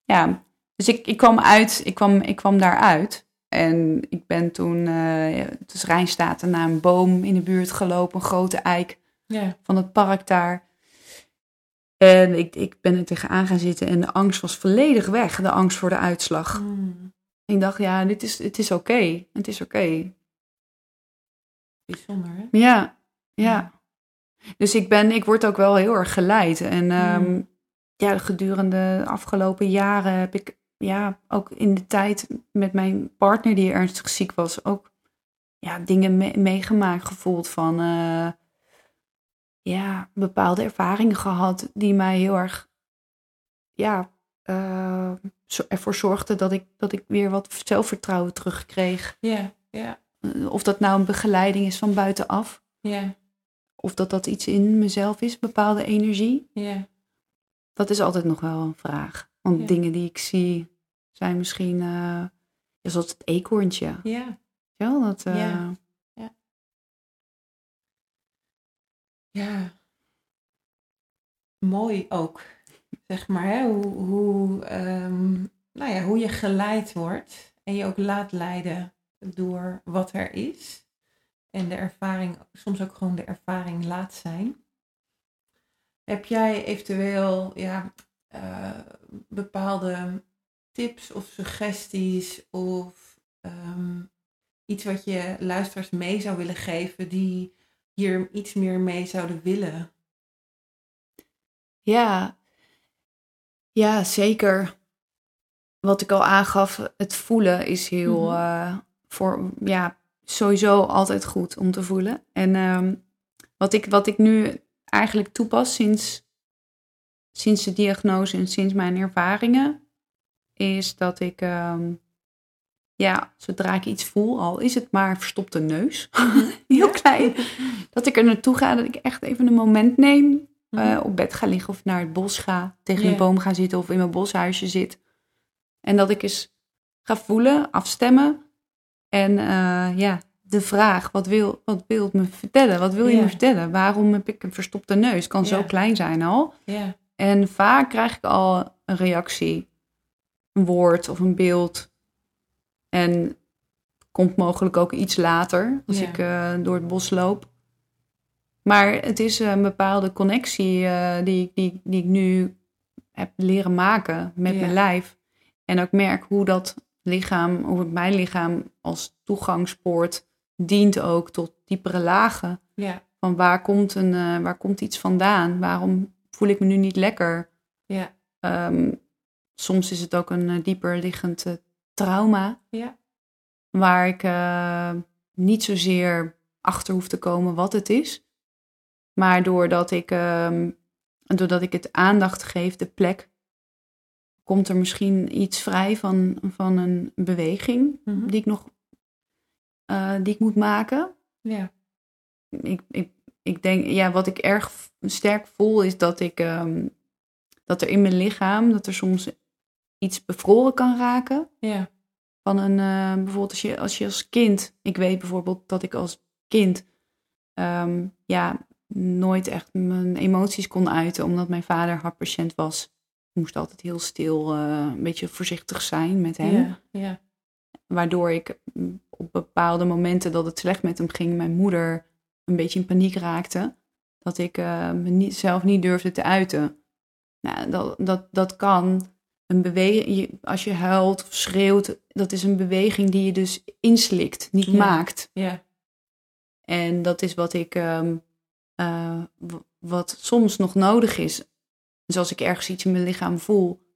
ja. Dus ik, ik kwam uit, ik kwam, ik kwam daaruit. En ik ben toen eh dus Rijnstaten naar een boom in de buurt gelopen, een grote eik ja. van het park daar. En ik, ik ben er tegenaan gaan zitten en de angst was volledig weg, de angst voor de uitslag. Hmm. Ik dacht, ja, dit is, het is oké. Het is oké. Bijzonder, hè? Ja, ja. Dus ik ben, ik word ook wel heel erg geleid. En ehm, Mm. ja, gedurende de afgelopen jaren heb ik, ja, ook in de tijd met mijn partner die ernstig ziek was, ook ja, dingen me- meegemaakt, gevoeld van, eh, ja, bepaalde ervaringen gehad die mij heel erg, ja, eh, ervoor zorgden dat ik, dat ik weer wat zelfvertrouwen terugkreeg. Ja. Ja. Eh, Of dat nou een begeleiding is van buitenaf. Ja. Of dat dat iets in mezelf is, bepaalde energie. Ja. Dat is altijd nog wel een vraag. Want dingen die ik zie zijn misschien, eh, zoals het eekhoorntje. Ja. Ja, dat, Ja. Mooi ook, zeg maar, hè? Hoe, hoe, ehm, nou ja, hoe je geleid wordt en je ook laat leiden door wat er is. En de ervaring, soms ook gewoon de ervaring laat zijn. Heb jij eventueel ja, eh, bepaalde tips of suggesties of ehm, iets wat je luisteraars mee zou willen geven die hier iets meer mee zouden willen? ja. ja, zeker. Wat ik al aangaf, het voelen is heel, Mhm. eh, voor, ja, sowieso altijd goed om te voelen. En ehm, wat, ik, wat ik nu eigenlijk toepas sinds, sinds de diagnose en sinds mijn ervaringen, is dat ik, ehm, ja, zodra ik iets voel, al is het maar verstopte neus, heel Ja. klein, dat ik er naartoe ga, dat ik echt even een moment neem, Mhm. eh, op bed ga liggen of naar het bos ga, tegen Ja. een boom ga zitten of in mijn boshuisje zit. En dat ik eens ga voelen, afstemmen. En eh, ja, de vraag, wat wil, wat wil het me vertellen? Wat wil je Ja. me vertellen? Waarom heb ik een verstopte neus? Kan zo klein zijn al. En vaak krijg ik al een reactie, een woord of een beeld. En komt mogelijk ook iets later als Ja. ik eh, door het bos loop. Maar het is een bepaalde connectie eh, die, ik- die, die ik nu heb leren maken met Ja. mijn lijf. En ook merk hoe dat lichaam, hoe het mijn lichaam als toegangspoort dient ook tot diepere lagen. ja, Van waar komt, een, eh, waar komt iets vandaan? Waarom voel ik me nu niet lekker? ja, Ehm, soms is het ook een eh, dieper liggend eh, trauma. Ja. Waar ik uh, niet zozeer achter hoef te komen wat het is. Maar doordat ik, uh, doordat ik het aandacht geef, de plek, komt er misschien iets vrij van, van een beweging Mhm. die ik nog uh, die ik moet maken. Ja. Ik, ik, ik denk, ja, wat ik erg sterk voel is dat ik um, dat er in mijn lichaam, dat er soms iets bevroren kan raken. Ja. Van een, uh, bijvoorbeeld als je, als je als kind, ik weet bijvoorbeeld dat ik als kind um, ja, nooit echt mijn emoties kon uiten, omdat mijn vader hartpatiënt was. Ik moest altijd heel stil, uh, een beetje voorzichtig zijn met hem. Ja. ja. Waardoor ik op bepaalde momenten dat het slecht met hem ging, mijn moeder een beetje in paniek raakte. Dat ik uh, me niet, zelf niet durfde te uiten. Nou, dat, dat, dat kan. Een beweging, als je huilt of schreeuwt, dat is een beweging die je dus inslikt, niet ja. maakt. Ja. En dat is wat ik, um, uh, wat soms nog nodig is. Dus als ik ergens iets in mijn lichaam voel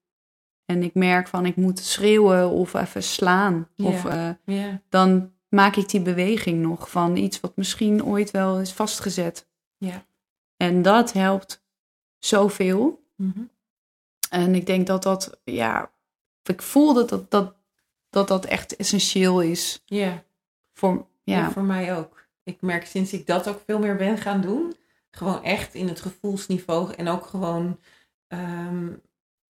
en ik merk van ik moet schreeuwen of even slaan, ja. of, uh, ja. dan maak ik die beweging nog van iets wat misschien ooit wel is vastgezet. Ja. En dat helpt zoveel. Mm -hmm. En ik denk dat dat, ja, ik voel dat dat, dat, dat, dat echt essentieel is. Ja. Voor, ja. ja, voor mij ook. Ik merk sinds ik dat ook veel meer ben gaan doen, gewoon echt in het gevoelsniveau en ook gewoon, um,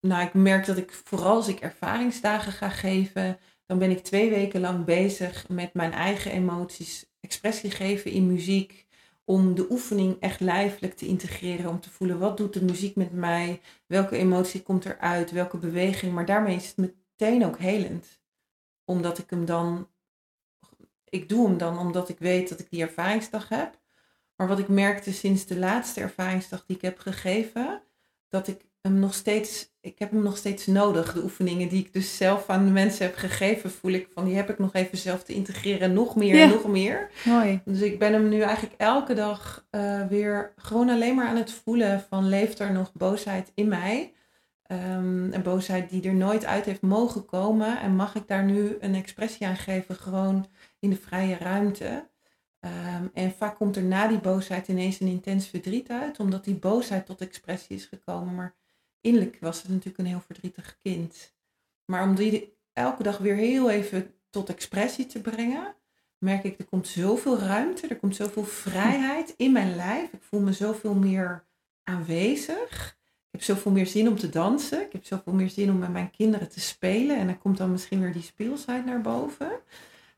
nou, ik merk dat ik vooral als ik ervaringsdagen ga geven, dan ben ik twee weken lang bezig met mijn eigen emoties, expressie geven in muziek, om de oefening echt lijfelijk te integreren, om te voelen wat doet de muziek met mij, welke emotie komt eruit, welke beweging, maar daarmee is het meteen ook helend, omdat ik hem dan, ik doe hem dan omdat ik weet dat ik die ervaringsdag heb, maar wat ik merkte sinds de laatste ervaringsdag die ik heb gegeven, dat ik hem nog steeds, ik heb hem nog steeds nodig. De oefeningen die ik dus zelf aan de mensen heb gegeven, voel ik van die heb ik nog even zelf te integreren, nog meer ja. en nog meer. Mooi. Dus ik ben hem nu eigenlijk elke dag uh, weer gewoon alleen maar aan het voelen van leeft er nog boosheid in mij? Um, een boosheid die er nooit uit heeft mogen komen en mag ik daar nu een expressie aan geven, gewoon in de vrije ruimte. Um, en vaak komt er na die boosheid ineens een intens verdriet uit, omdat die boosheid tot expressie is gekomen. Maar innerlijk was het natuurlijk een heel verdrietig kind. Maar om die elke dag weer heel even tot expressie te brengen, merk ik, er komt zoveel ruimte, er komt zoveel vrijheid in mijn lijf. Ik voel me zoveel meer aanwezig. Ik heb zoveel meer zin om te dansen. Ik heb zoveel meer zin om met mijn kinderen te spelen. En dan komt dan misschien weer die speelsheid naar boven.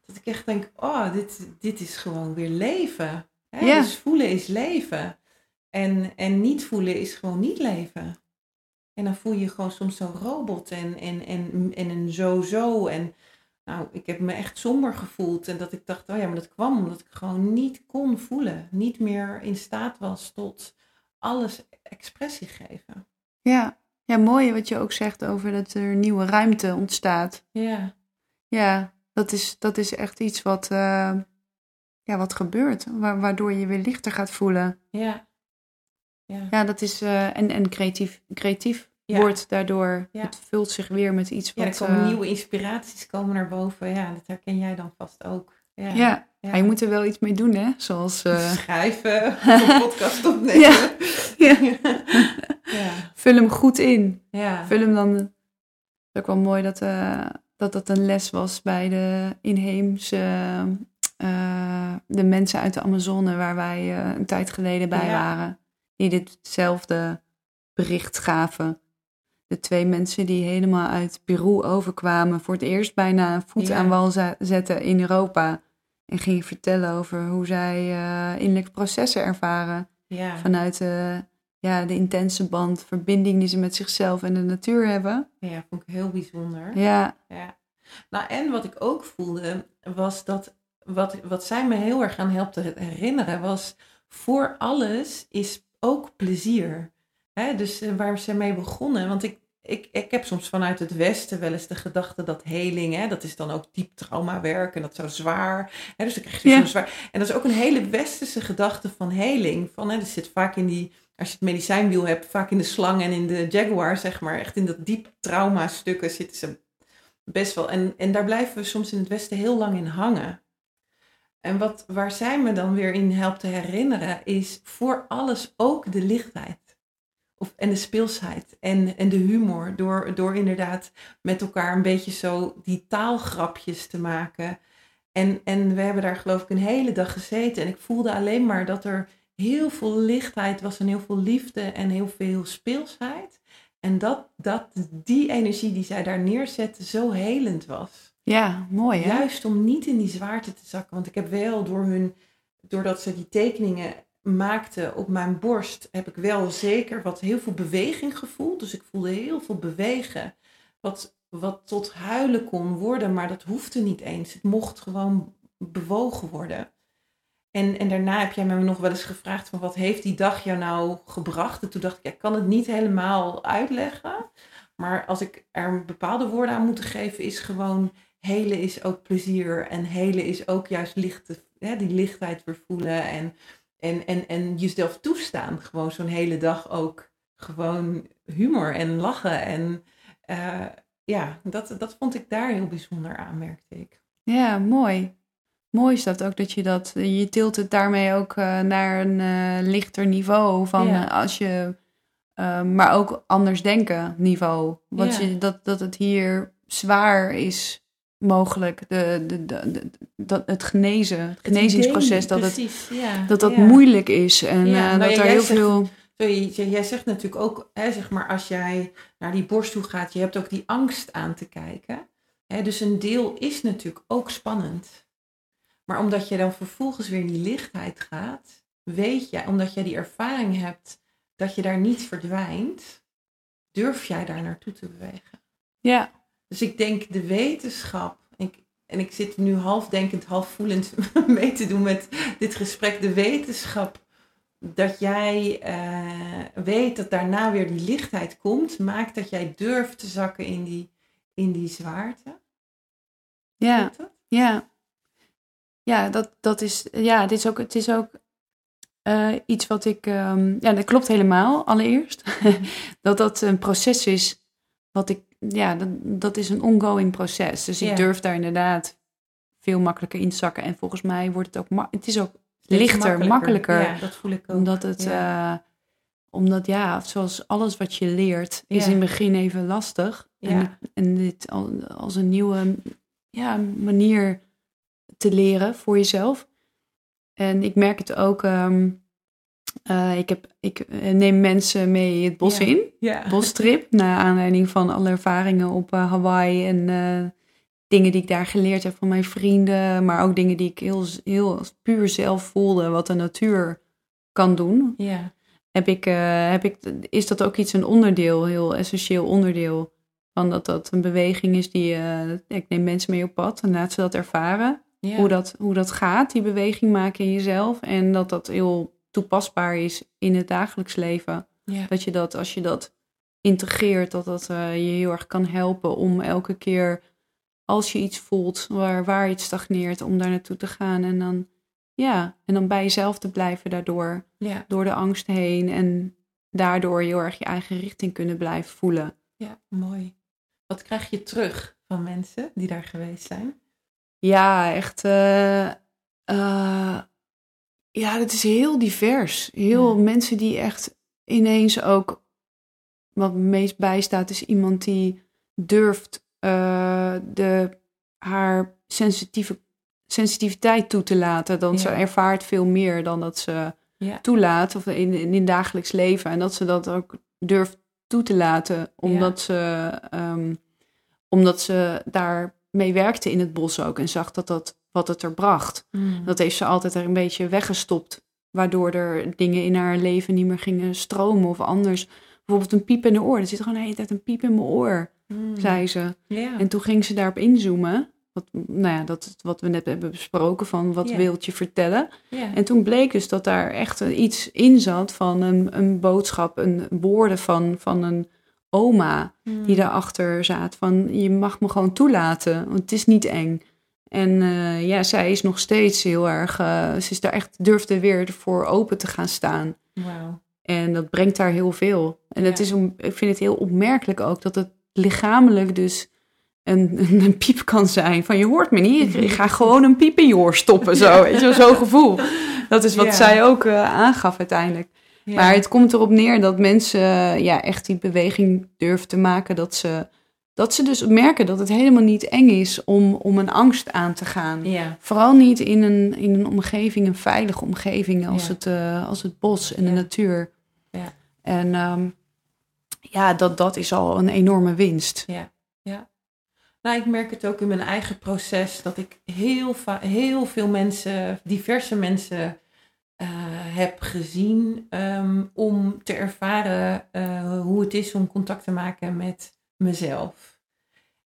Dat ik echt denk, oh, dit, dit is gewoon weer leven. Hè? Ja. Dus voelen is leven. En, en niet voelen is gewoon niet leven. En dan voel je gewoon soms zo'n robot en, en, en, en een zo-zo. En nou, ik heb me echt somber gevoeld. En dat ik dacht, oh ja, maar dat kwam omdat ik gewoon niet kon voelen. Niet meer in staat was tot alles expressie geven. Ja, ja mooi wat je ook zegt over dat er nieuwe ruimte ontstaat. Ja. Ja, dat is, dat is echt iets wat, uh, ja, wat gebeurt, wa waardoor je weer lichter gaat voelen. Ja. Ja, ja dat is, uh, en, en creatief, creatief ja. wordt daardoor. Ja. Het vult zich weer met iets ja, wat... er komen uh, nieuwe inspiraties komen naar boven. Ja, dat herken jij dan vast ook. Ja, ja. ja. je moet er wel iets mee doen, hè? Zoals... Uh... Schrijven, een podcast opnemen. ja. ja. ja. Vul hem goed in. Ja. Vul hem dan... Het is ook wel mooi dat, uh, dat dat een les was bij de inheemse... De mensen uit de Amazone waar wij een tijd geleden bij ja. waren. Die ditzelfde bericht gaven. De twee mensen die helemaal uit Peru overkwamen. Voor het eerst bijna voet ja. aan wal zetten in Europa. En gingen vertellen over hoe zij uh, innerlijke processen ervaren. Ja. Vanuit uh, ja, de intense band, verbinding die ze met zichzelf en de natuur hebben. Ja, vond ik heel bijzonder. Ja. ja. Nou, en wat ik ook voelde, was dat wat, wat zij me heel erg aan helpt te herinneren, was voor alles is ook plezier. Hè? Dus uh, waar ze mee begonnen, want ik, ik, ik heb soms vanuit het Westen wel eens de gedachte dat heling, hè, dat is dan ook diep traumawerk en dat zou zwaar. Hè, dus dan krijg je Ja. zo'n zwaar. En dat is ook een hele Westerse gedachte van heling. Van, hè, dat zit vaak in die, als je het medicijnwiel hebt, vaak in de slang en in de jaguar, zeg maar. Echt in dat diep trauma stukken zitten ze best wel. En, en daar blijven we soms in het Westen heel lang in hangen. En wat, waar zij me dan weer in helpt te herinneren, is voor alles ook de lichtheid. Of, en de speelsheid en, en de humor. Door, door inderdaad met elkaar een beetje zo die taalgrapjes te maken. En, en we hebben daar geloof ik een hele dag gezeten. En ik voelde alleen maar dat er heel veel lichtheid was en heel veel liefde en heel veel speelsheid. En dat, dat die energie die zij daar neerzette zo helend was. Ja, mooi hè? Juist om niet in die zwaarte te zakken. Want ik heb wel door hun, doordat ze die tekeningen maakten op mijn borst, heb ik wel zeker wat heel veel beweging gevoeld. Dus ik voelde heel veel bewegen. Wat, wat tot huilen kon worden, maar dat hoefde niet eens. Het mocht gewoon bewogen worden. En, en daarna heb jij me nog wel eens gevraagd van wat heeft die dag jou nou gebracht? En toen dacht ik, ja, ik kan het niet helemaal uitleggen. Maar als ik er bepaalde woorden aan moet geven, is gewoon helen is ook plezier. En helen is ook juist licht, hè, die lichtheid weer voelen. En, en, en, en jezelf toestaan. Gewoon zo'n hele dag ook gewoon humor en lachen. En uh, ja, dat, dat vond ik daar heel bijzonder aan, merkte ik. Ja, mooi. Mooi is dat ook dat je dat, je tilt het daarmee ook uh, naar een uh, lichter niveau van ja. als je, maar ook anders denken niveau. Want ja. je, dat, dat het hier zwaar is mogelijk, de, de, dat het genezen, het genezingsproces, dat, precies, het, ja, dat dat ja. moeilijk is en Ja, uh, nou dat er heel zegt- veel... Sorry, jij zegt natuurlijk ook, hè, zeg maar, als jij naar die borst toe gaat, je hebt ook die angst aan te kijken. Hè, dus een deel is natuurlijk ook spannend. Maar omdat je dan vervolgens weer in die lichtheid gaat, weet jij, omdat jij die ervaring hebt dat je daar niet verdwijnt, durf jij daar naartoe te bewegen. Ja, Dus ik denk de wetenschap, ik, en ik zit nu half denkend, half voelend mee te doen met dit gesprek, de wetenschap dat jij eh, weet dat daarna weer die lichtheid komt, maakt dat jij durft te zakken in die, in die zwaarte. ja, ja. Ja, dat, dat is, ja, dit is ook, het is ook eh, iets wat ik, ehm, ja, dat klopt helemaal, allereerst. dat dat een proces is, wat ik, ja, dat, dat is een ongoing proces. Dus Ja. ik durf daar inderdaad veel makkelijker in te zakken. En volgens mij wordt het ook, ma- het is ook lichter, makkelijker. Ja, dat voel ik ook. Omdat het, Ja. eh, omdat ja, zoals alles wat je leert, is in het begin even lastig. En, en dit al- als een nieuwe ja, manier te leren voor jezelf. En ik merk het ook, ehm, eh, ik, heb, ik eh, neem mensen mee het bos Ja. in, ja. bostrip, naar aanleiding van alle ervaringen op eh, Hawaii en dingen die ik daar geleerd heb van mijn vrienden, maar ook dingen die ik heel, heel puur zelf voelde, wat de natuur kan doen ja. heb ik, heb ik, is dat ook iets, een onderdeel, heel essentieel onderdeel. Van dat dat een beweging is die, ik neem mensen mee op pad en laat ze dat ervaren. Ja. Hoe, dat, hoe dat gaat, die beweging maken in jezelf. En dat dat heel toepasbaar is in het dagelijks leven. Ja. Dat je dat, als je dat integreert, dat dat eh, je heel erg kan helpen om elke keer, als je iets voelt waar, waar iets stagneert, om daar naartoe te gaan. En dan, ja, en dan bij jezelf te blijven daardoor Ja. door de angst heen en daardoor heel erg je eigen richting kunnen blijven voelen. ja, mooi. Wat krijg je terug van mensen die daar geweest zijn? Ja, echt. eh, eh, ja, het is heel divers. Heel Ja. mensen die echt ineens ook. Wat me meest bijstaat is iemand die durft eh, de, haar sensitieve, sensitiviteit toe te laten. Dan ze ervaart veel meer dan dat ze Ja. toelaat of in, in dagelijks leven. En dat ze dat ook durft toe te laten, omdat, ze, ehm, omdat ze daar mee werkte in het bos ook en zag dat dat wat het er bracht. Mm. Dat heeft ze altijd er een beetje weggestopt, waardoor er dingen in haar leven niet meer gingen stromen of anders. Bijvoorbeeld een piep in de oor. Er zit gewoon de hele tijd een piep in mijn oor, Mm. zei ze. En toen ging ze daarop inzoomen. Wat, nou ja, dat wat we net hebben besproken van wat wilt je vertellen. En toen bleek dus dat daar echt iets in zat van een, een boodschap, een woorden van, van een oma Mm. die daarachter zat. Van je mag me gewoon toelaten, want het is niet eng. En eh, ja, zij is nog steeds heel erg, eh, ze is daar echt, durfde weer voor open te gaan staan. Wauw. En dat brengt haar heel veel. En het Ja. is, om- ik vind het heel opmerkelijk ook dat het lichamelijk dus een, een, piep kan zijn. Van je hoort me niet, ik ga gewoon een piep in je oor stoppen. Zo, weet je, zo'n gevoel. Dat is wat zij ook uh, aangaf uiteindelijk. Maar het komt erop neer dat mensen ja, echt die beweging durven te maken. Dat ze, dat ze dus merken dat het helemaal niet eng is om, om een angst aan te gaan. Ja. Vooral niet in een, in een omgeving, een veilige omgeving als, het, uh, als het bos en de natuur. Ja. En um, ja, dat, dat is al een enorme winst. Ja, ja. Nou, ik merk het ook in mijn eigen proces dat ik heel, heel veel mensen, diverse mensen uh, heb gezien um, om te ervaren uh, hoe het is om contact te maken met mezelf.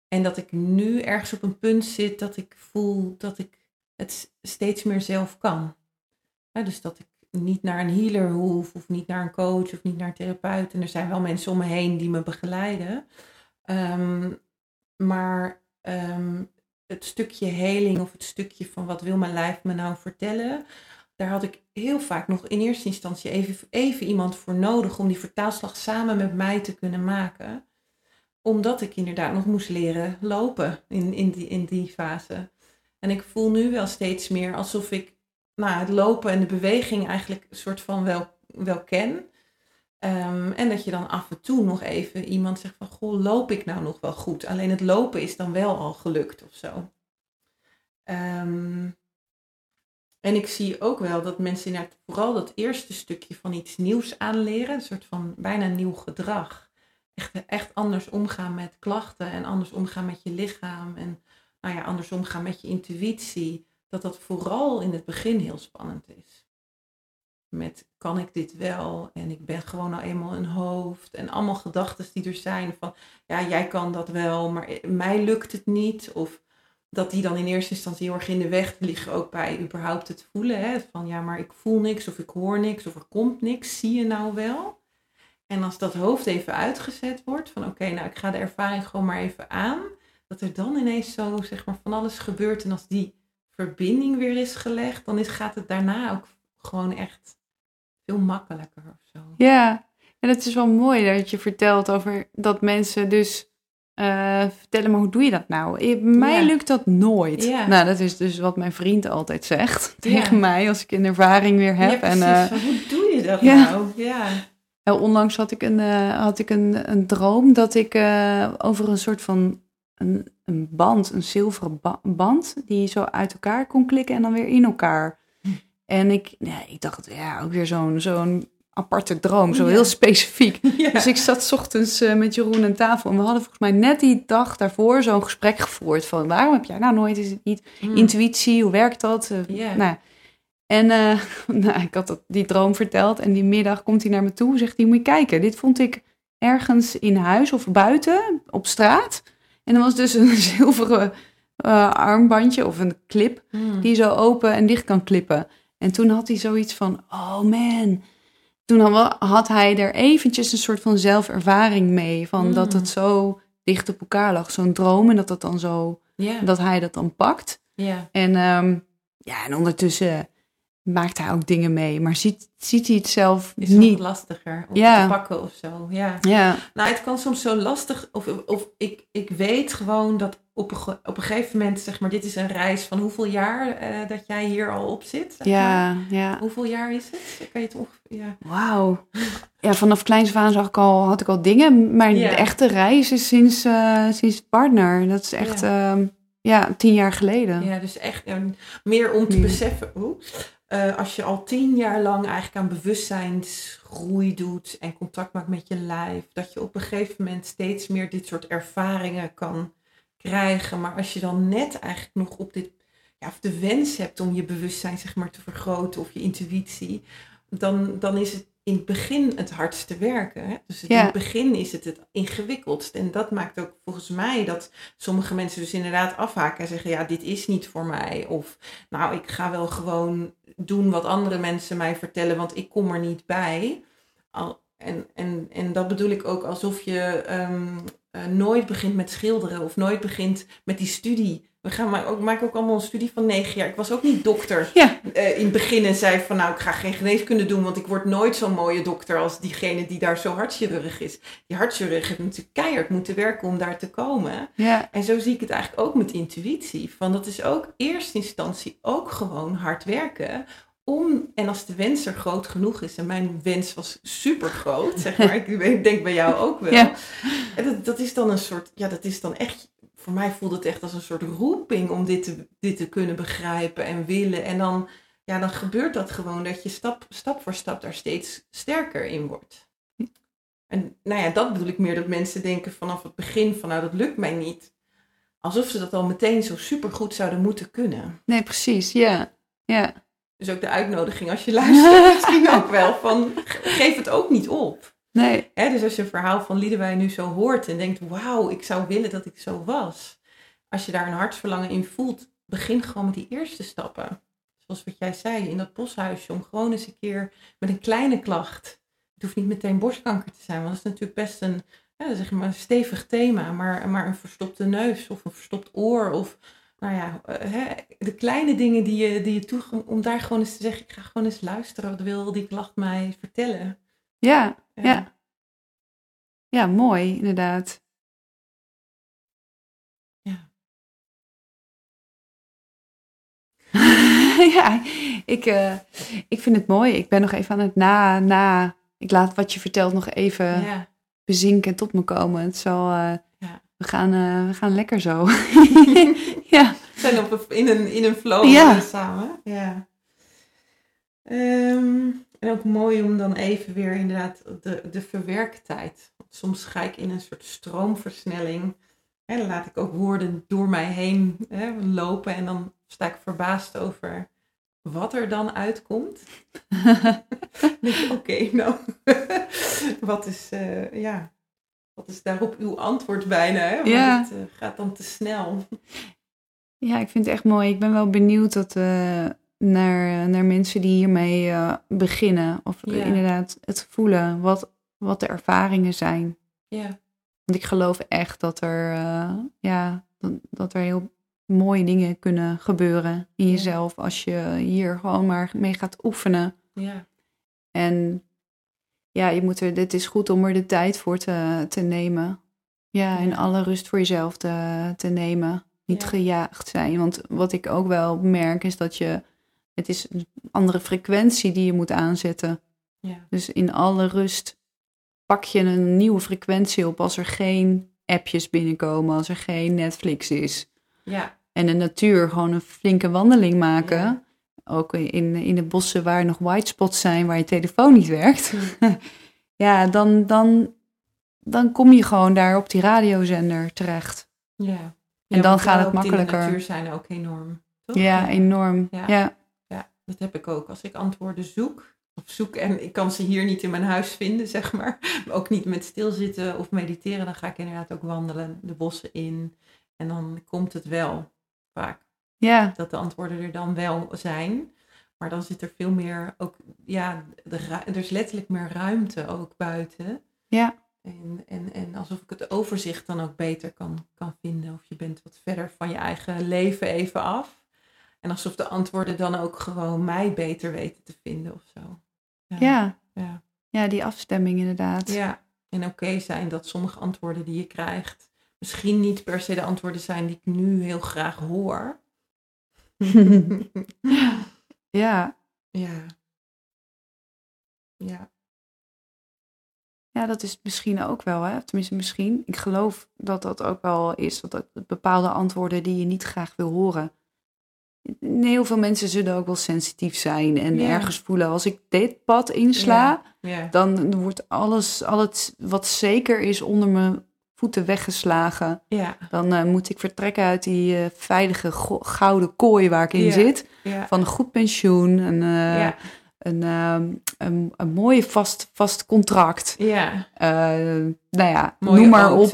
En dat ik nu ergens op een punt zit dat ik voel dat ik het steeds meer zelf kan. Dus dat ik niet naar een healer hoef, of niet naar een coach, of niet naar een therapeut. En er zijn wel mensen om me heen die me begeleiden. Um, maar um, het stukje heling of het stukje van wat wil mijn lijf me nou vertellen, daar had ik heel vaak nog in eerste instantie even, even iemand voor nodig om die vertaalslag samen met mij te kunnen maken. Omdat ik inderdaad nog moest leren lopen in, in, die, in die fase. En ik voel nu wel steeds meer alsof ik nou, het lopen en de beweging eigenlijk een soort van wel, wel ken. Um, en dat je dan af en toe nog even iemand zegt van, goh, loop ik nou nog wel goed? Alleen het lopen is dan wel al gelukt of zo. Um, en ik zie ook wel dat mensen vooral dat eerste stukje van iets nieuws aanleren, een soort van bijna nieuw gedrag. Echt, anders omgaan met klachten en anders omgaan met je lichaam en nou ja, anders omgaan met je intuïtie dat dat vooral in het begin heel spannend is. Met kan ik dit wel? En ik ben gewoon al eenmaal een hoofd. En allemaal gedachten die er zijn van ja, jij kan dat wel, maar mij lukt het niet. Of dat die dan in eerste instantie heel erg in de weg liggen, ook bij überhaupt het voelen. Hè? Van ja, maar ik voel niks of ik hoor niks of er komt niks. Zie je nou wel? En als dat hoofd even uitgezet wordt, van oké, nou ik ga de ervaring gewoon maar even aan. Dat er dan ineens zo zeg maar van alles gebeurt. En als die verbinding weer is gelegd, dan is, gaat het daarna ook gewoon echt veel makkelijker of zo. Ja, en het is wel mooi dat je vertelt over dat mensen dus uh, vertellen, maar hoe doe je dat nou? Mij lukt dat nooit. Ja. Nou, dat is dus wat mijn vriend altijd zegt tegen mij als ik een ervaring weer heb. en, uh, hoe doe je dat nou? Ja. Onlangs had ik een, uh, had ik een, een droom dat ik over een soort van een, een band, een zilveren ba band, die zo uit elkaar kon klikken en dan weer in elkaar. Hm. En ik, ja, ik dacht, ja, ook weer zo'n zo'n aparte droom, zo heel specifiek. Dus ik zat ochtends uh, met Jeroen aan tafel en we hadden volgens mij net die dag daarvoor zo'n gesprek gevoerd van waarom heb jij nou nooit is het niet mm. intuïtie, hoe werkt dat? Uh, nou, en uh, nou, ik had dat, die droom verteld en die middag komt hij naar me toe, zegt hij moet je kijken, dit vond ik ergens in huis of buiten op straat en dan was dus een zilveren armbandje of een clip mm. die zo open en dicht kan klippen. En toen had hij zoiets van, oh man, toen had hij er eventjes een soort van zelfervaring mee. Van dat het mm. zo dicht op elkaar lag. Zo'n droom en dat dat dan zo, dat hij dat dan pakt. En, um, ja, en ondertussen maakt hij ook dingen mee, maar ziet, ziet hij het zelf is niet. lastiger om te pakken of zo. Ja. ja. Nou, het kan soms zo lastig, of, of ik, ik weet gewoon dat op een, op een gegeven moment, zeg maar, dit is een reis van hoeveel jaar uh, dat jij hier al op zit? ja, maar. ja. Hoeveel jaar is het? Kan je het ongeveer, ja. Wauw. Ja, vanaf kleins aan zag ik al, had ik al dingen, maar Ja. de echte reis is sinds, eh, sinds partner. Dat is echt, ja, ja tien jaar geleden. Ja, dus echt ja, meer om te Ja. beseffen, oeh, eh, als je al tien jaar lang eigenlijk aan bewustzijnsgroei doet en contact maakt met je lijf, dat je op een gegeven moment steeds meer dit soort ervaringen kan krijgen. Maar als je dan net eigenlijk nog op dit, ja, of de wens hebt om je bewustzijn zeg maar te vergroten of je intuïtie, dan, dan is het in het begin het hardste werken. Hè? Dus het, Ja. in het begin is het het ingewikkeldst. En dat maakt ook volgens mij dat sommige mensen dus inderdaad afhaken en zeggen, ja, dit is niet voor mij. Of nou, ik ga wel gewoon doen wat andere mensen mij vertellen, want ik kom er niet bij. Al, en, en, en dat bedoel ik ook alsof je ehm, eh, nooit begint met schilderen of nooit begint met die studie We gaan maar ook, maken ook allemaal een studie van negen jaar. Ik was ook niet dokter Ja, eh, in het begin en zei van nou, ik ga geen geneeskunde doen, want ik word nooit zo'n mooie dokter als diegene die daar zo hartchirurg is. Die hartchirurg heeft natuurlijk keihard moeten werken om daar te komen. ja, En zo zie ik het eigenlijk ook met intuïtie. Van dat is ook eerste instantie ook gewoon hard werken. Om, en als de wens er groot genoeg is, en mijn wens was super groot, zeg maar, ik denk bij jou ook wel. Ja. En dat, dat is dan een soort, ja, dat is dan echt, voor mij voelt het echt als een soort roeping om dit te, dit te kunnen begrijpen en willen. En dan, ja, dan gebeurt dat gewoon, dat je stap, stap voor stap daar steeds sterker in wordt. En nou ja, dat bedoel ik meer, dat mensen denken vanaf het begin van, nou, dat lukt mij niet. Alsof ze dat al meteen zo supergoed zouden moeten kunnen. nee, precies. Ja, ja. Dus ook de uitnodiging als je luistert, misschien ook wel, van ge- geef het ook niet op. Nee, Hè, dus als je een verhaal van Liedewij nu zo hoort en denkt, wauw, ik zou willen dat ik zo was. Als je daar een hartsverlangen in voelt, begin gewoon met die eerste stappen. Zoals wat jij zei, in dat boshuisje, om gewoon eens een keer met een kleine klacht. Het hoeft niet meteen borstkanker te zijn, want dat is natuurlijk best een, zeg maar stevig thema. Maar, maar een verstopte neus of een verstopt oor of, nou ja, eh, de kleine dingen die je, die je toe, om daar gewoon eens te zeggen, ik ga gewoon eens luisteren, wat wil die klacht mij vertellen. Ja, ja. Ja, mooi, inderdaad. Ja. ja, ik, eh, ik vind het mooi. Ik ben nog even aan het na, na. Ik laat wat je vertelt nog even ja. bezinken en tot me komen. Het zal, eh, Ja. we, gaan, eh, we gaan lekker zo. ja, We zijn op in, een, in een flow Ja. samen. Ja. Ehm, en ook mooi om dan even weer inderdaad de, de verwerktijd. Soms ga ik in een soort stroomversnelling. Hè, dan laat ik ook woorden door mij heen hè, lopen. En dan sta ik verbaasd over wat er dan uitkomt. Oké, nou, wat is, eh, ja, wat is daarop uw antwoord bijna? Hè? Want Ja. het eh, gaat dan te snel. ja, ik vind het echt mooi. Ik ben wel benieuwd dat, eh, naar, naar mensen die hiermee eh, beginnen. Of Ja. inderdaad het voelen wat, wat de ervaringen zijn. Ja. Want ik geloof echt dat er, eh, ja, dat, dat er heel mooie dingen kunnen gebeuren in Ja. jezelf als je hier gewoon maar mee gaat oefenen. Ja, En ja, je moet er, het is goed om er de tijd voor te, te nemen. Ja, en alle rust voor jezelf te, te nemen. Niet Ja. gejaagd zijn. Want wat ik ook wel merk is dat je, het is een andere frequentie die je moet aanzetten. ja, Dus in alle rust pak je een nieuwe frequentie op als er geen appjes binnenkomen, als er geen Netflix is. ja, En de natuur gewoon een flinke wandeling maken. Ja. Ook in, in de bossen waar nog white spots zijn, waar je telefoon niet werkt. ja, dan, dan, dan kom je gewoon daar op die radiozender terecht. ja. En dan gaat het makkelijker. de natuur zijn ook enorm. Toch? Ja, enorm. Ja. Dat heb ik ook. Als ik antwoorden zoek, of zoek en ik kan ze hier niet in mijn huis vinden, zeg maar. maar ook niet met stilzitten of mediteren, dan ga ik inderdaad ook wandelen, de bossen in. En dan komt het wel vaak. ja. dat de antwoorden er dan wel zijn. Maar dan zit er veel meer ook, ja, de, er is letterlijk meer ruimte ook buiten. Ja. En, en, en alsof ik het overzicht dan ook beter kan, kan vinden. Of je bent wat verder van je eigen leven even af. En alsof de antwoorden dan ook gewoon mij beter weten te vinden of zo. Ja. Ja. ja, die afstemming inderdaad. Ja, en oké zijn dat sommige antwoorden die je krijgt misschien niet per se de antwoorden zijn die ik nu heel graag hoor. ja. ja. Ja. Ja, dat is misschien ook wel, hè? tenminste misschien. Ik geloof dat dat ook wel is, dat dat bepaalde antwoorden die je niet graag wil horen. Heel veel mensen zullen ook wel sensitief zijn en ergens voelen, als ik dit pad insla, dan wordt alles, al het wat zeker is onder mijn voeten weggeslagen. Dan eh, moet ik vertrekken uit die eh, veilige go- gouden kooi waar ik in zit. Van een goed pensioen, een, eh, een, ehm, een, een mooie vast, vast contract. Ja. Nou ja, Mooie noem maar op.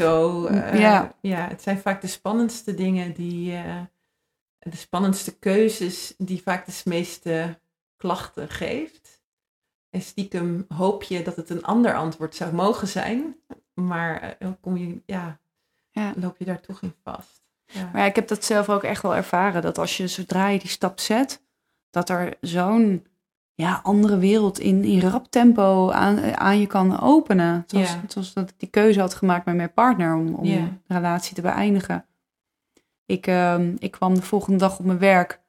Ja. ja. Het zijn vaak de spannendste dingen die, de spannendste keuzes die vaak de meeste klachten geeft. En stiekem hoop je dat het een ander antwoord zou mogen zijn. Maar eh, dan kom je, ja, Ja. loop je daar toch in vast. ja. Maar ja, ik heb dat zelf ook echt wel ervaren. Dat als je zodra je die stap zet, dat er zo'n ja, andere wereld in, in rap tempo aan, aan je kan openen. Zoals, Ja. zoals dat ik die keuze had gemaakt met mijn partner om, om de relatie te beëindigen. Ik, ehm, ik kwam de volgende dag op mijn werk.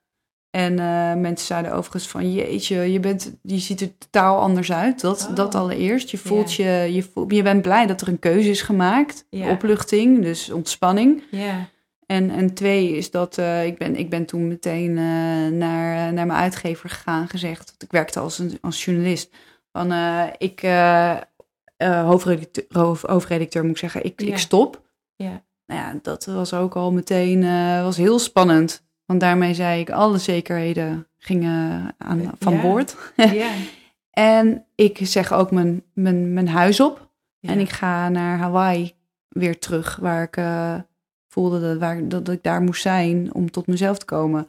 En eh, mensen zeiden overigens van jeetje, je, bent, je ziet er totaal anders uit. Dat, Oh. dat allereerst. Je voelt je, je, voelt, je bent blij dat er een keuze is gemaakt. Opluchting, dus ontspanning. Ja, En, en twee is dat eh, ik, ben, ik ben toen meteen eh, naar, naar mijn uitgever gegaan gezegd. Want ik werkte als, een, als journalist. Van ik, hoofdredacteur, hoofd- hoofdredacteur moet ik zeggen, ik, ik stop. ja, Nou ja, dat was ook al meteen eh, was heel spannend. Want daarmee zei ik alle zekerheden gingen aan, van Ja. boord. ja. En ik zeg ook mijn, mijn, mijn huis op. Ja. En ik ga naar Hawaii weer terug, waar ik eh, voelde dat, waar, dat ik daar moest zijn om tot mezelf te komen.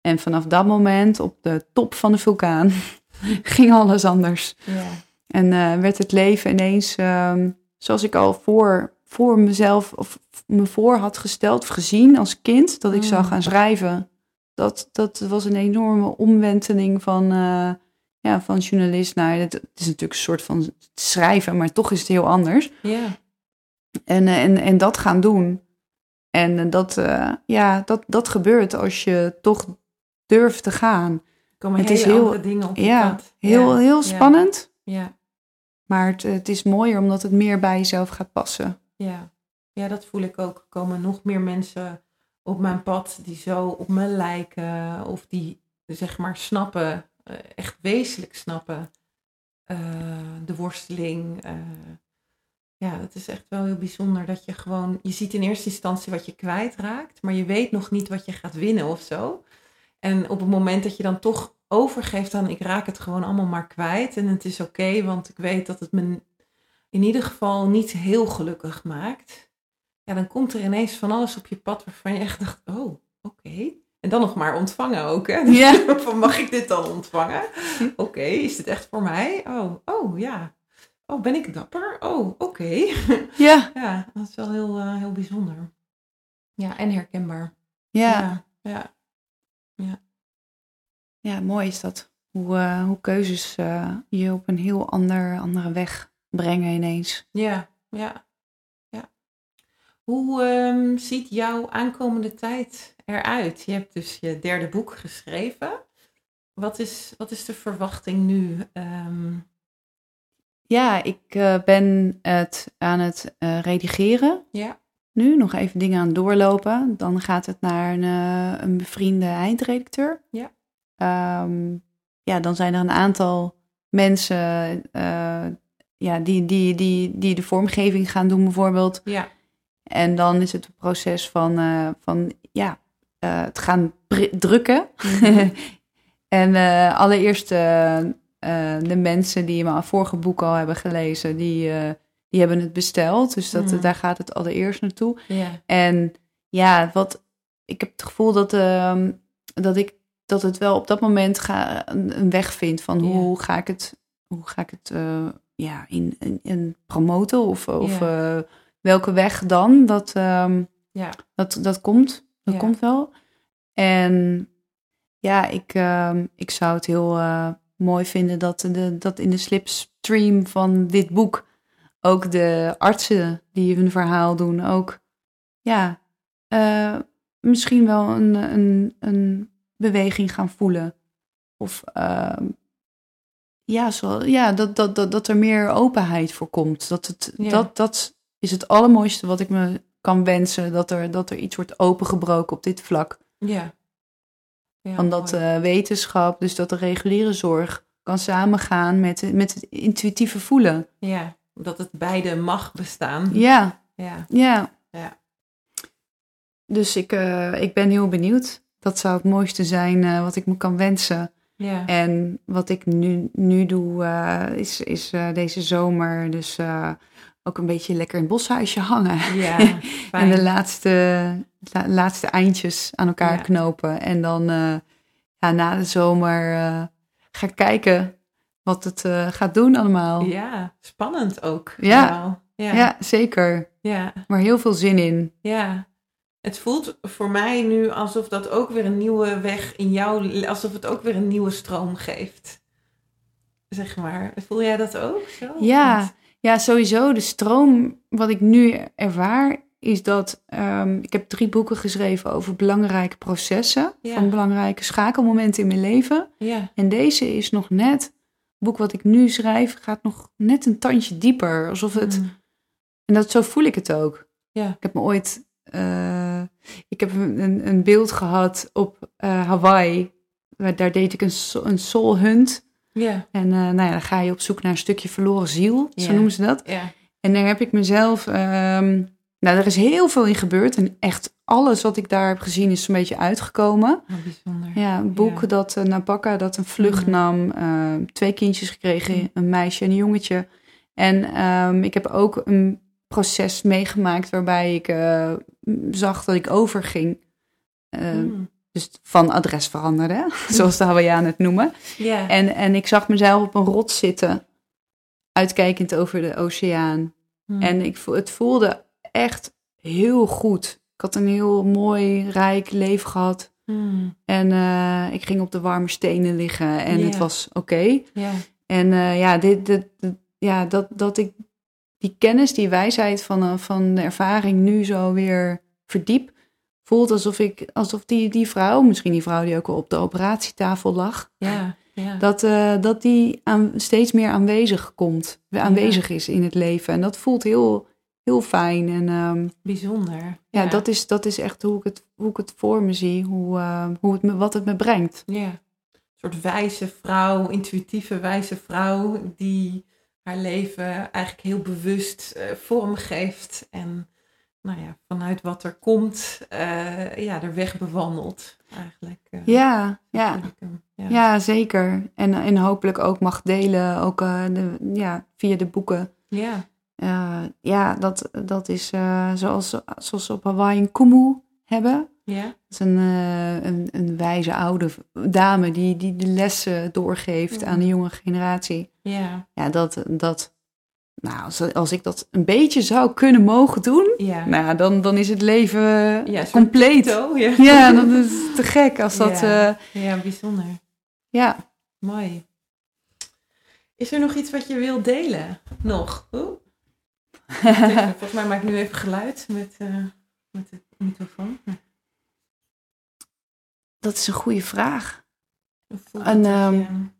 En vanaf dat moment, op de top van de vulkaan, ging alles anders. Ja, En eh, werd het leven ineens, ehm, zoals ik al voor, voor mezelf of me voor had gesteld of gezien als kind, dat ik zou Mm. gaan schrijven. Dat, dat was een enorme omwenteling van, eh, ja, van journalist naar, het, is natuurlijk een soort van schrijven, maar toch is het heel anders. ja, En, eh, en, en dat gaan doen. En eh, dat, ja, dat, dat gebeurt als je toch durft te gaan. er komen Het hele is heel- andere dingen op Ja, pad. heel, ja, heel ja, spannend. Ja, Maar het, het is mooier omdat het meer bij jezelf gaat passen. Ja. ja, dat voel ik ook. Er komen nog meer mensen op mijn pad die zo op me lijken. Of die, zeg maar, snappen, eh, echt wezenlijk snappen. eh, de worsteling. eh. ja, het is echt wel heel bijzonder dat je gewoon... Je ziet in eerste instantie wat je kwijtraakt. Maar je weet nog niet wat je gaat winnen of zo. En op het moment dat je dan toch overgeeft aan ik raak het gewoon allemaal maar kwijt. En het is oké, want ik weet dat het me in ieder geval niet heel gelukkig maakt. Ja, dan komt er ineens van alles op je pad waarvan je echt dacht, oh, oké. En dan nog maar ontvangen ook, hè? Van, mag ik dit dan ontvangen? Oké, is dit echt voor mij? Oh, oh ja. Oh, ben ik dapper? Oh, oké. Ja, ja, dat is wel heel, eh, heel bijzonder. Ja, en herkenbaar. ja, ja. ja. ja, mooi is dat. Hoe, eh, hoe keuzes eh, je op een heel ander, andere weg brengen ineens. Ja, ja, ja. Hoe ehm, ziet jouw aankomende tijd eruit? Je hebt dus je derde boek geschreven. Wat is, wat is de verwachting nu? Ehm, Ja, ik eh, ben het aan het eh, redigeren. ja, Nu nog even dingen aan het doorlopen. Dan gaat het naar een, eh, een bevriende eindredacteur. Ja. Ehm, ja, dan zijn er een aantal mensen ja, die, die, die, die de vormgeving gaan doen bijvoorbeeld. ja, En dan is het een proces van, eh, van ja, eh, het gaan drukken. Mhm. en eh, allereerst de mensen die mijn vorige boek al hebben gelezen, die, die hebben het besteld. Dus dat, Mhm. daar gaat het allereerst naartoe. ja, En ja, wat, ik heb het gevoel dat, ehm, dat, ik, dat het wel op dat moment ga, een, een weg vindt van hoe ga ik het, hoe ga ik het ja, in, in, in promoten of, of eh, welke weg dan. Dat, ehm, ja, dat, dat komt. Dat Ja. komt wel. En ja, ik, ehm, ik zou het heel eh, mooi vinden dat, de, dat in de slipstream van dit boek ook de artsen die hun verhaal doen ook, ja, eh, misschien wel een, een, een beweging gaan voelen. Of ehm, ja, zo, ja dat, dat, dat, dat er meer openheid voor komt. Dat, het, Ja. dat, dat is het allermooiste wat ik me kan wensen. Dat er, dat er iets wordt opengebroken op dit vlak. ja. Ja, Van dat mooi. eh, wetenschap, dus dat de reguliere zorg kan samengaan met, met het intuïtieve voelen. ja, dat het beide mag bestaan. Ja, Ja, ja. Ja. Dus ik, eh, ik ben heel benieuwd. Dat zou het mooiste zijn eh, wat ik me kan wensen. Ja, En wat ik nu, nu doe, eh, is, is eh, deze zomer dus eh, ook een beetje lekker in het boshuisje hangen. ja. En de laatste, la- laatste eindjes aan elkaar Ja. knopen. En dan ja, na de zomer ga ik kijken wat het gaat doen allemaal. Ja, spannend ook. Ja, ja. zeker. ja. Maar heel veel zin in. Ja, het voelt voor mij nu alsof dat ook weer een nieuwe weg in jou, alsof het ook weer een nieuwe stroom geeft. Zeg maar. Voel jij dat ook zo? Ja, ja, sowieso. De stroom wat ik nu ervaar is dat ehm, ik heb drie boeken geschreven over belangrijke processen, Ja. van belangrijke schakelmomenten in mijn leven. Ja. En deze is nog net, het boek wat ik nu schrijf, gaat nog net een tandje dieper. Alsof het, Mm. en dat, zo voel ik het ook. Ja. Ik heb me ooit, eh, ik heb een, een- beeld gehad op eh, Hawaii. Daar deed ik een, een soul hunt. En eh, nou ja, dan ga je op zoek naar een stukje verloren ziel, zo noemen ze dat. En daar heb ik mezelf, ehm, nou er is heel veel in gebeurd. En echt alles wat ik daar heb gezien is een beetje uitgekomen. Oh, bijzonder. Ja, een boek Ja. dat uh, Nabakka dat een vlucht Mhm. nam. twee kindjes gekregen, Mhm. een meisje en een jongetje. En ehm, ik heb ook een proces meegemaakt waarbij ik eh, zag dat ik overging. Eh, Mm. Dus van adres veranderde, zoals de Hawaiianen het noemen. En, en ik zag mezelf op een rots zitten, uitkijkend over de oceaan. Mm. En ik, het voelde echt heel goed. Ik had een heel mooi, rijk leven gehad. Mm. En eh, ik ging op de warme stenen liggen en het was oké. En ja, dit, dit, dit- ja dat, dat ik die kennis, die wijsheid van, eh, van de ervaring nu zo weer verdiep, voelt alsof ik, alsof die, die vrouw, misschien die vrouw die ook al op de operatietafel lag, Ja. Ja. dat, eh, dat die aan, steeds meer aanwezig komt, aanwezig is in het leven. En dat voelt heel, heel fijn. En ehm, Bijzonder. ja, Dat, is, dat is echt hoe ik het, hoe ik het voor me zie, hoe, eh, hoe het me, wat het me brengt. Ja. Een soort wijze vrouw, intuïtieve wijze vrouw die haar leven eigenlijk heel bewust eh vorm geeft. En nou ja, vanuit wat er komt, eh, ja, de weg bewandelt eigenlijk. eh, Ja, ja. Ja. Ja, zeker. En, en hopelijk ook mag delen, ook de, ja, via de boeken. Ja. Ja, dat, dat is zoals, zoals ze op Hawaii een kumu hebben. Ja. Dat is een, een, een wijze oude dame die, die de lessen doorgeeft aan de jonge generatie. Ja. Ja, dat, dat nou, als, als ik dat een beetje zou kunnen mogen doen, Ja. nou, dan, dan is het leven Ja, soort compleet. Ja. Ja, dat is te gek als dat. Ja. eh, ja, bijzonder. ja. Mooi. Is er nog iets wat je wilt delen? Nog? Oeh. Volgens mij maak ik nu even geluid met, eh, met de microfoon. dat is een goede vraag. Voelt En, het dat ehm, je-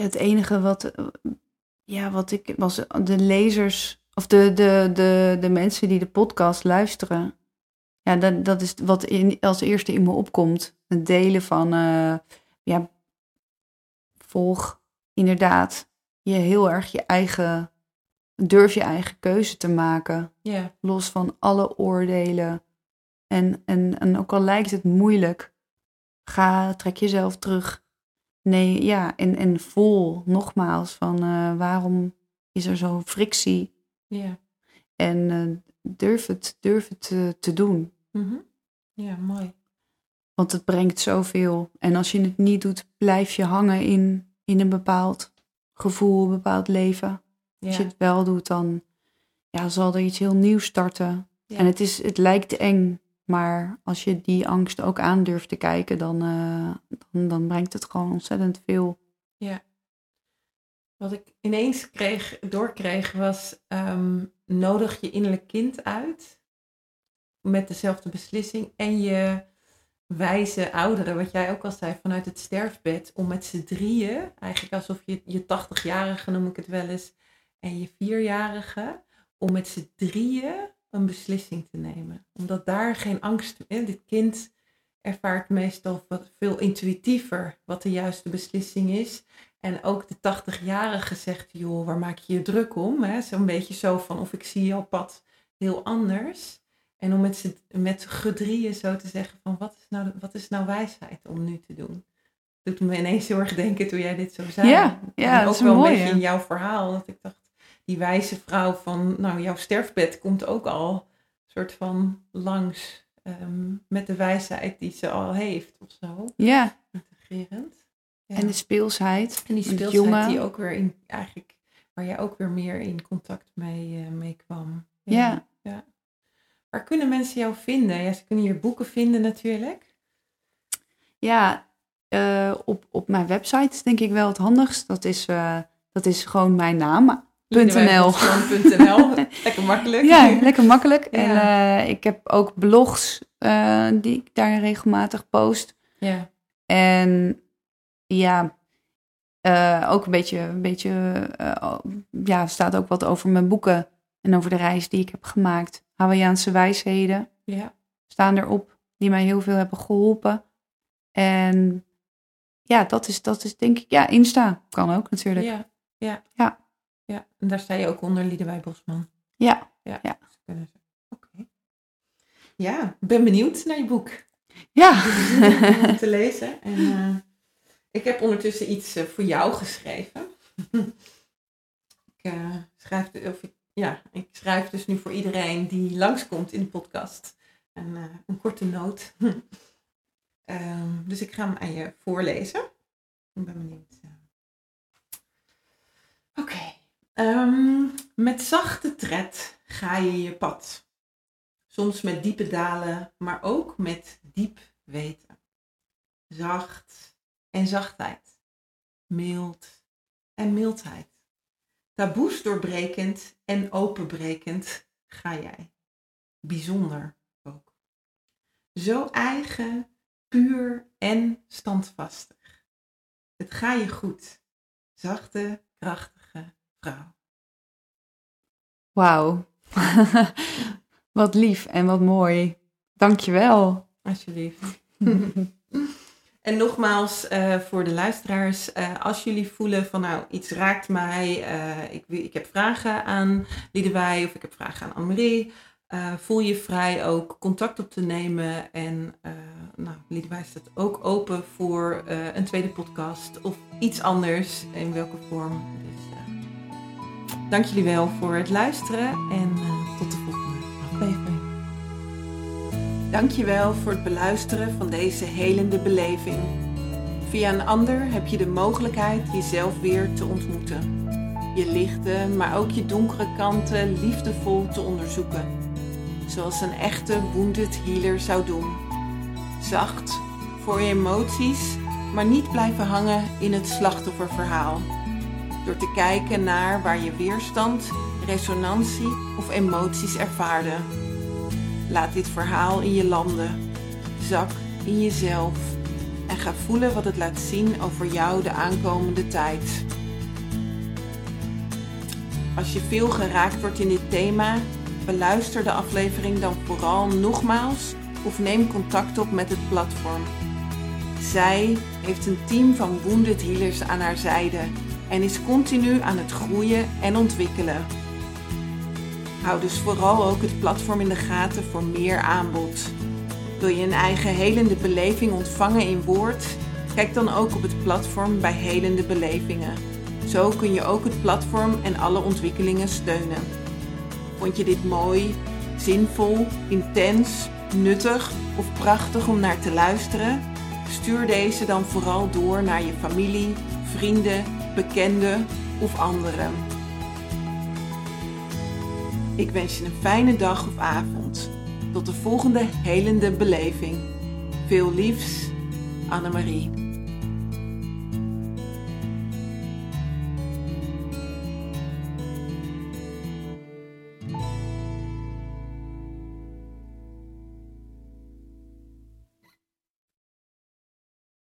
Ja, het enige wat, eh, ja, wat ik was, de lezers of de, de, de, de mensen die de podcast luisteren. Ja, dat, dat is wat in, als eerste in me opkomt. Het delen van, eh, ja, volg inderdaad je heel erg je eigen, durf je eigen keuze te maken. Ja, Los van alle oordelen. En, en, en ook al lijkt het moeilijk, ga, trek jezelf terug. Nee, ja, en, en voel nogmaals van eh, waarom is er zo'n frictie? ja. En eh, durf het, durf het eh, te doen. Mhm. Ja, mooi. Want het brengt zoveel. En als je het niet doet, blijf je hangen in, in een bepaald gevoel, een bepaald leven. Als je het wel doet, dan ja, zal er iets heel nieuws starten. Ja. En het, is, het lijkt eng, maar als je die angst ook aan durft te kijken, dan, eh, dan, dan brengt het gewoon ontzettend veel. Wat ik ineens kreeg, doorkreeg was, ehm, nodig je innerlijk kind uit met dezelfde beslissing en je wijze ouderen, wat jij ook al zei, vanuit het sterfbed, om met z'n drieën, eigenlijk alsof je je 80-jarige noem ik het wel eens, en je vierjarige, om met z'n drieën een beslissing te nemen. Omdat daar geen angst, hè, dit kind ervaart meestal veel intuïtiever wat de juiste beslissing is. En ook de 80-jarige zegt, joh, waar maak je je druk om? Zo'n beetje zo van, of ik zie jouw pad heel anders. En om met z'n met gedrieën zo te zeggen van, wat is, nou, wat is nou wijsheid om nu te doen? Doet me ineens heel erg denken toen jij dit zo zei. Ja, ja, En dat ook is wel mooi, een beetje in jouw verhaal. Dat ik dacht, die wijze vrouw van, nou, jouw sterfbed komt ook al soort van langs. ehm, met de wijsheid die ze al heeft of zo. Ja, Integrerend. Ja. en de speelsheid. En die speelsheid die ook weer in, eigenlijk, waar jij ook weer meer in contact mee, eh, mee kwam. Ja. ja. Waar kunnen mensen jou vinden? Ja, ze kunnen je boeken vinden natuurlijk. Ja, uh, op, op mijn website is denk ik wel het handigst. Dat is, uh, dat is gewoon mijn naam. .nl. lekker makkelijk. Ja, lekker makkelijk. Ja. En uh, ik heb ook blogs die ik daar regelmatig post. Ja. En ja, ook een beetje, een beetje ja, staat ook wat over mijn boeken en over de reis die ik heb gemaakt. Hawaiiaanse wijsheden ja. staan erop, die mij heel veel hebben geholpen. En ja, dat is, dat is denk ik, ja, Insta kan ook natuurlijk. Ja, ja. Ja. Ja. En daar sta je ook onder Liedewij Bosman. Ja. Ja. ja. Oké. Ja, ben benieuwd naar je boek. Ja. Om te lezen. En uh, ik heb ondertussen iets uh, voor jou geschreven. ik uh, schrijf, of ik, ja, ik schrijf dus nu voor iedereen die langskomt in de podcast. En, een korte noot. Um, dus ik ga hem aan je voorlezen. Ik ben benieuwd. Oké. Okay. Um, met zachte tred ga je je pad. Soms met diepe dalen, maar ook met diep weten. Zacht en zachtheid. Mild en mildheid. Taboes doorbrekend en openbrekend ga jij. Bijzonder ook. Zo eigen puur en standvastig. Het ga je goed. Zachte, krachtige vrouw. Wauw. wat lief en wat mooi. Dankjewel. Alsjeblieft. en nogmaals uh, voor de luisteraars, uh, als jullie voelen van nou iets raakt mij, uh, ik, ik heb vragen aan Liedewij of ik heb vragen aan Annemarie, uh, voel je vrij ook contact op te nemen. En nou, Liedewij staat ook open voor een tweede podcast of iets anders, in welke vorm. Dus dank jullie wel voor het luisteren en tot de volgende aflevering. Dankjewel voor het beluisteren van deze helende beleving. Via een ander heb je de mogelijkheid jezelf weer te ontmoeten. Je lichte, maar ook je donkere kanten liefdevol te onderzoeken zoals een echte wounded healer zou doen. Zacht voor je emoties, maar niet blijven hangen in het slachtofferverhaal. Door te kijken naar waar je weerstand, resonantie of emoties ervaarde. Laat dit verhaal in je landen. Zak in jezelf en ga voelen wat het laat zien over jou de aankomende tijd. Als je veel geraakt wordt in dit thema, beluister de aflevering dan vooral nogmaals of neem contact op met het platform. Zij heeft een team van wounded healers aan haar zijde en is continu aan het groeien en ontwikkelen. Hou dus vooral ook het platform in de gaten voor meer aanbod. Wil je een eigen helende beleving ontvangen in woord? Kijk dan ook op het platform bij Helende Belevingen. Zo kun je ook het platform en alle ontwikkelingen steunen. Vond je dit mooi, zinvol, intens, nuttig of prachtig om naar te luisteren? Stuur deze dan vooral door naar je familie, vrienden, bekenden of anderen. Ik wens je een fijne dag of avond. Tot de volgende helende beleving. Veel liefs, Annemarie.